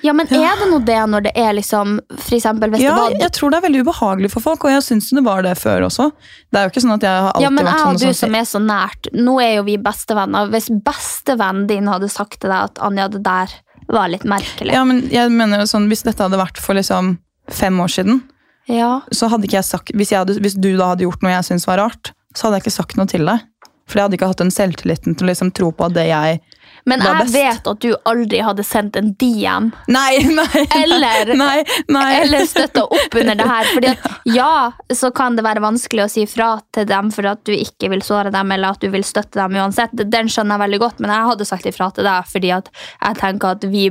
Ja, men er det noe det når det er liksom For eksempel hvis Ja, det var jeg tror det er veldig ubehagelig for folk, og jeg syns det var det før også. Det er jo ikke sånn at jeg har alltid Ja, men vært jeg sånn og du som som er så nært, nå er jo vi bestevenner. Hvis bestevennen din hadde sagt til deg at Anja, det der var litt merkelig. Ja, men jeg mener jo sånn, Hvis dette hadde vært for liksom fem år siden, Ja. så hadde ikke jeg sagt Hvis, jeg hadde, hvis du da hadde gjort noe jeg syntes var rart, så hadde jeg ikke sagt noe til deg. For jeg hadde ikke hatt den selvtilliten til å liksom tro på at det jeg Men jeg best. vet at du aldri hadde sendt en DM Nei, nei! Eller- Nei, nei. eller støtta opp under det her. Fordi at ja, så kan det være vanskelig å si fra til dem for at du ikke vil såre dem, eller at du vil støtte dem uansett. Den skjønner jeg veldig godt, men jeg hadde sagt ifra til deg fordi at jeg tenker at vi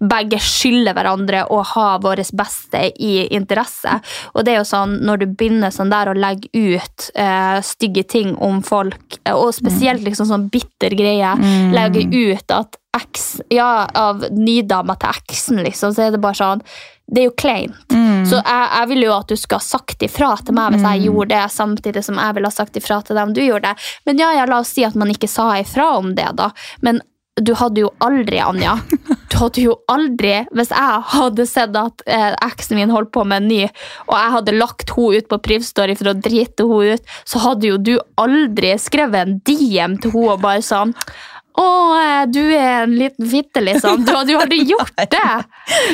begge skylder hverandre å ha vårt beste i interesse. Og det er jo sånn, når du begynner sånn der å legge ut uh, stygge ting om folk, eh, og spesielt liksom sånn bitter greie, legge ut at X, ja, av nydama til eksen, liksom, så er det bare sånn det er jo kleint. Så jeg, jeg ville jo at du skulle ha sagt ifra til meg hvis jeg gjorde det, samtidig som jeg ville ha sagt ifra til dem du gjorde det. Men ja, ja, la oss si at man ikke sa ifra om det, da. Men du hadde jo aldri, Anja Du hadde jo aldri Hvis jeg hadde sett at eh, eksen min holdt på med en ny, og jeg hadde lagt henne ut på Privstory for å drite henne ut, så hadde jo du aldri skrevet en DM til henne og bare sånn Å, eh, du er en liten fitte, liksom. Du hadde jo aldri gjort det.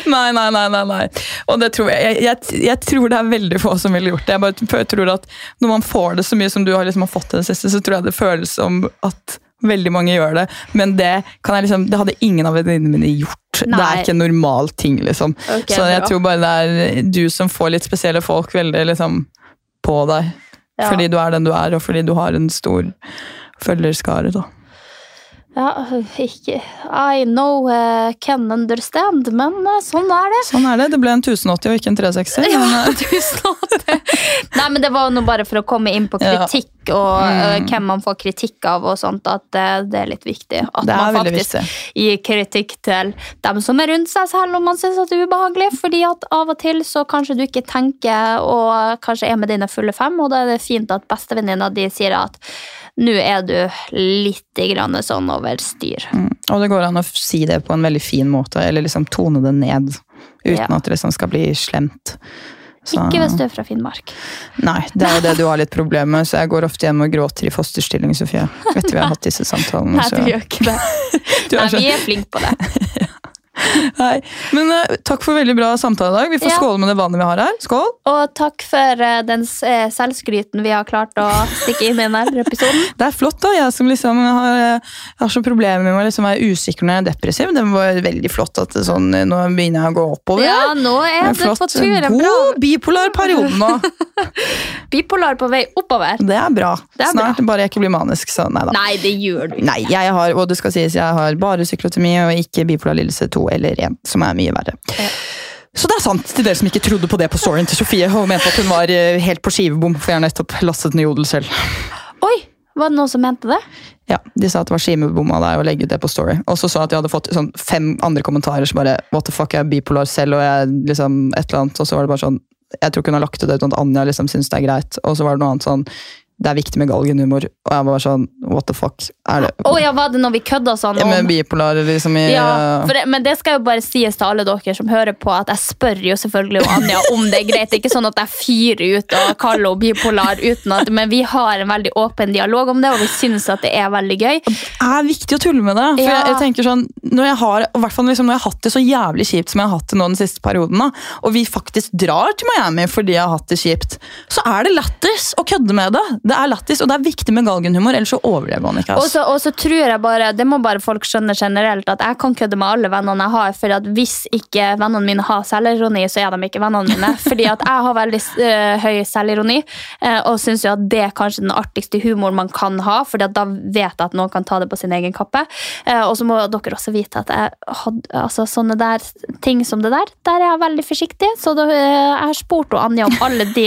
Nei, nei, nei. nei, nei. Og det tror jeg, jeg, jeg, jeg tror det er veldig få som ville gjort det. Jeg bare tror at Når man får det så mye som du har, liksom, har fått det siste, så tror jeg det føles som at veldig mange gjør det. Men det, liksom, det hadde ingen av venninnene mine gjort. Det er ikke en normal ting, liksom. Okay, så jeg bra. tror bare det er du som får litt spesielle folk veldig liksom på deg. Ja. Fordi du er den du er, og fordi du har en stor følgerskare. da. Ja, ikke I know, uh, can understand, men uh, sånn er det. Sånn er det. Det ble en 1080 og ikke en 360. Ja, men, eh, tusen takk. Nei, men det var nå bare for å komme inn på Ja. kritikk og Mm. eh, hvem man får kritikk av og sånt, at det er litt viktig. At man faktisk viktig. gir kritikk til dem som er rundt seg, selv om man syns det er ubehagelig. fordi at av og til så kanskje du ikke tenker og kanskje er med dine fulle fem, og da er det fint at bestevenninna di sier at nå er du litt grann sånn over styr. mm. Og det går an å si det på en veldig fin måte, eller liksom tone det ned. Uten Ja. at det liksom skal bli slemt. Så- Ikke hvis du er fra Finnmark. Nei, det er jo det du har litt problem med, så jeg går ofte hjem og gråter i fosterstilling, Sofie. Vet du, vi har hatt disse samtalene. Nei, så- du gjør ikke det. Nei, vi er flinke på det. Nei. Men uh, takk for veldig bra samtale i dag. Vi får Ja. skåle med det vannet vi har her. Skål! Og takk for uh, den uh, selvskryten vi har klart å stikke inn i denne episoden. Det er flott, da. Jeg som liksom har, har så problemer med å liksom være usikker når jeg er depressiv. Det var veldig flott at sånn, nå begynner jeg å gå oppover. Ja, nå er Det på tur. En God bipolar periode nå. bipolar på vei oppover. Det er bra. Det er Snart bare jeg ikke blir manisk, så nei da. Nei, det gjør du ikke. Nei, jeg har, og det skal sies, jeg har bare syklotemi og ikke bipolar lidelse 2 eller en som er mye verre. Så det er sant til dere som ikke trodde på det på storyen til Sofie og mente at hun var eh, helt på skivebom, for jeg har nettopp lastet ned Jodel selv. Oi, var det noen som mente det? Ja, De sa at det var skivebom av deg å legge ut det på story. Og så sa at de hadde fått sånn fem andre kommentarer som bare What the fuck, jeg er bipolar selv, og jeg liksom et eller annet. Og så var det bare sånn Jeg tror ikke hun har lagt ut det uten at Anja liksom syns det er greit. Og så var det noe annet sånn Det er viktig med galgenhumor. Og jeg var sånn What the fuck? Er det oh, ja, var det når vi kødda sånn Ja, Med bipolar liksom i ja, det, men det skal jo bare sies til alle dere som hører på, at jeg spør jo selvfølgelig om Anja om det er greit. Det er ikke sånn at jeg fyrer ut og kaller henne bipolar, uten at, men vi har en veldig åpen dialog om det, og vi syns at det er veldig gøy. Det er viktig å tulle med det. For Ja. jeg, jeg tenker sånn, Når jeg har i hvert fall liksom, når jeg har hatt det så jævlig kjipt som jeg har hatt det nå den siste perioden, da, og vi faktisk drar til Miami fordi jeg har hatt det kjipt, så er det lættis å kødde med det. Det er lattis, og det er viktig med galgenhumor, ellers så overlever man ikke. Og så, og så tror jeg bare, det må bare folk skjønne generelt, at jeg kan kødde med alle vennene jeg har, for at hvis ikke vennene mine har selvironi, så er de ikke vennene mine. Fordi at jeg har veldig uh, høy selvironi, uh, og syns jo at det er kanskje den artigste humoren man kan ha, fordi at da vet jeg at noen kan ta det på sin egen kappe. Uh, og så må dere også vite at jeg hadde, altså, sånne der ting som det der, der er jeg veldig forsiktig, så da, jeg har spurt Anja om alle de,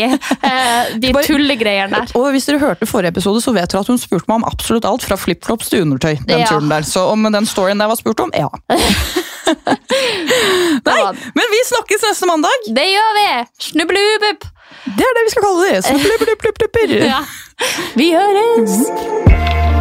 de tullegreiene der. Og hvis dere hørte forrige episode, så vet dere at hun spurte meg om absolutt alt, fra flipflops til undertøy. den Ja. turen der. Så om den storyen der var spurt om, ja. Nei, men vi snakkes neste mandag! Det gjør vi! Snubbelubup! Det er det vi skal kalle det. Snubbelupplupplupplupplupp. Ja. Vi høres!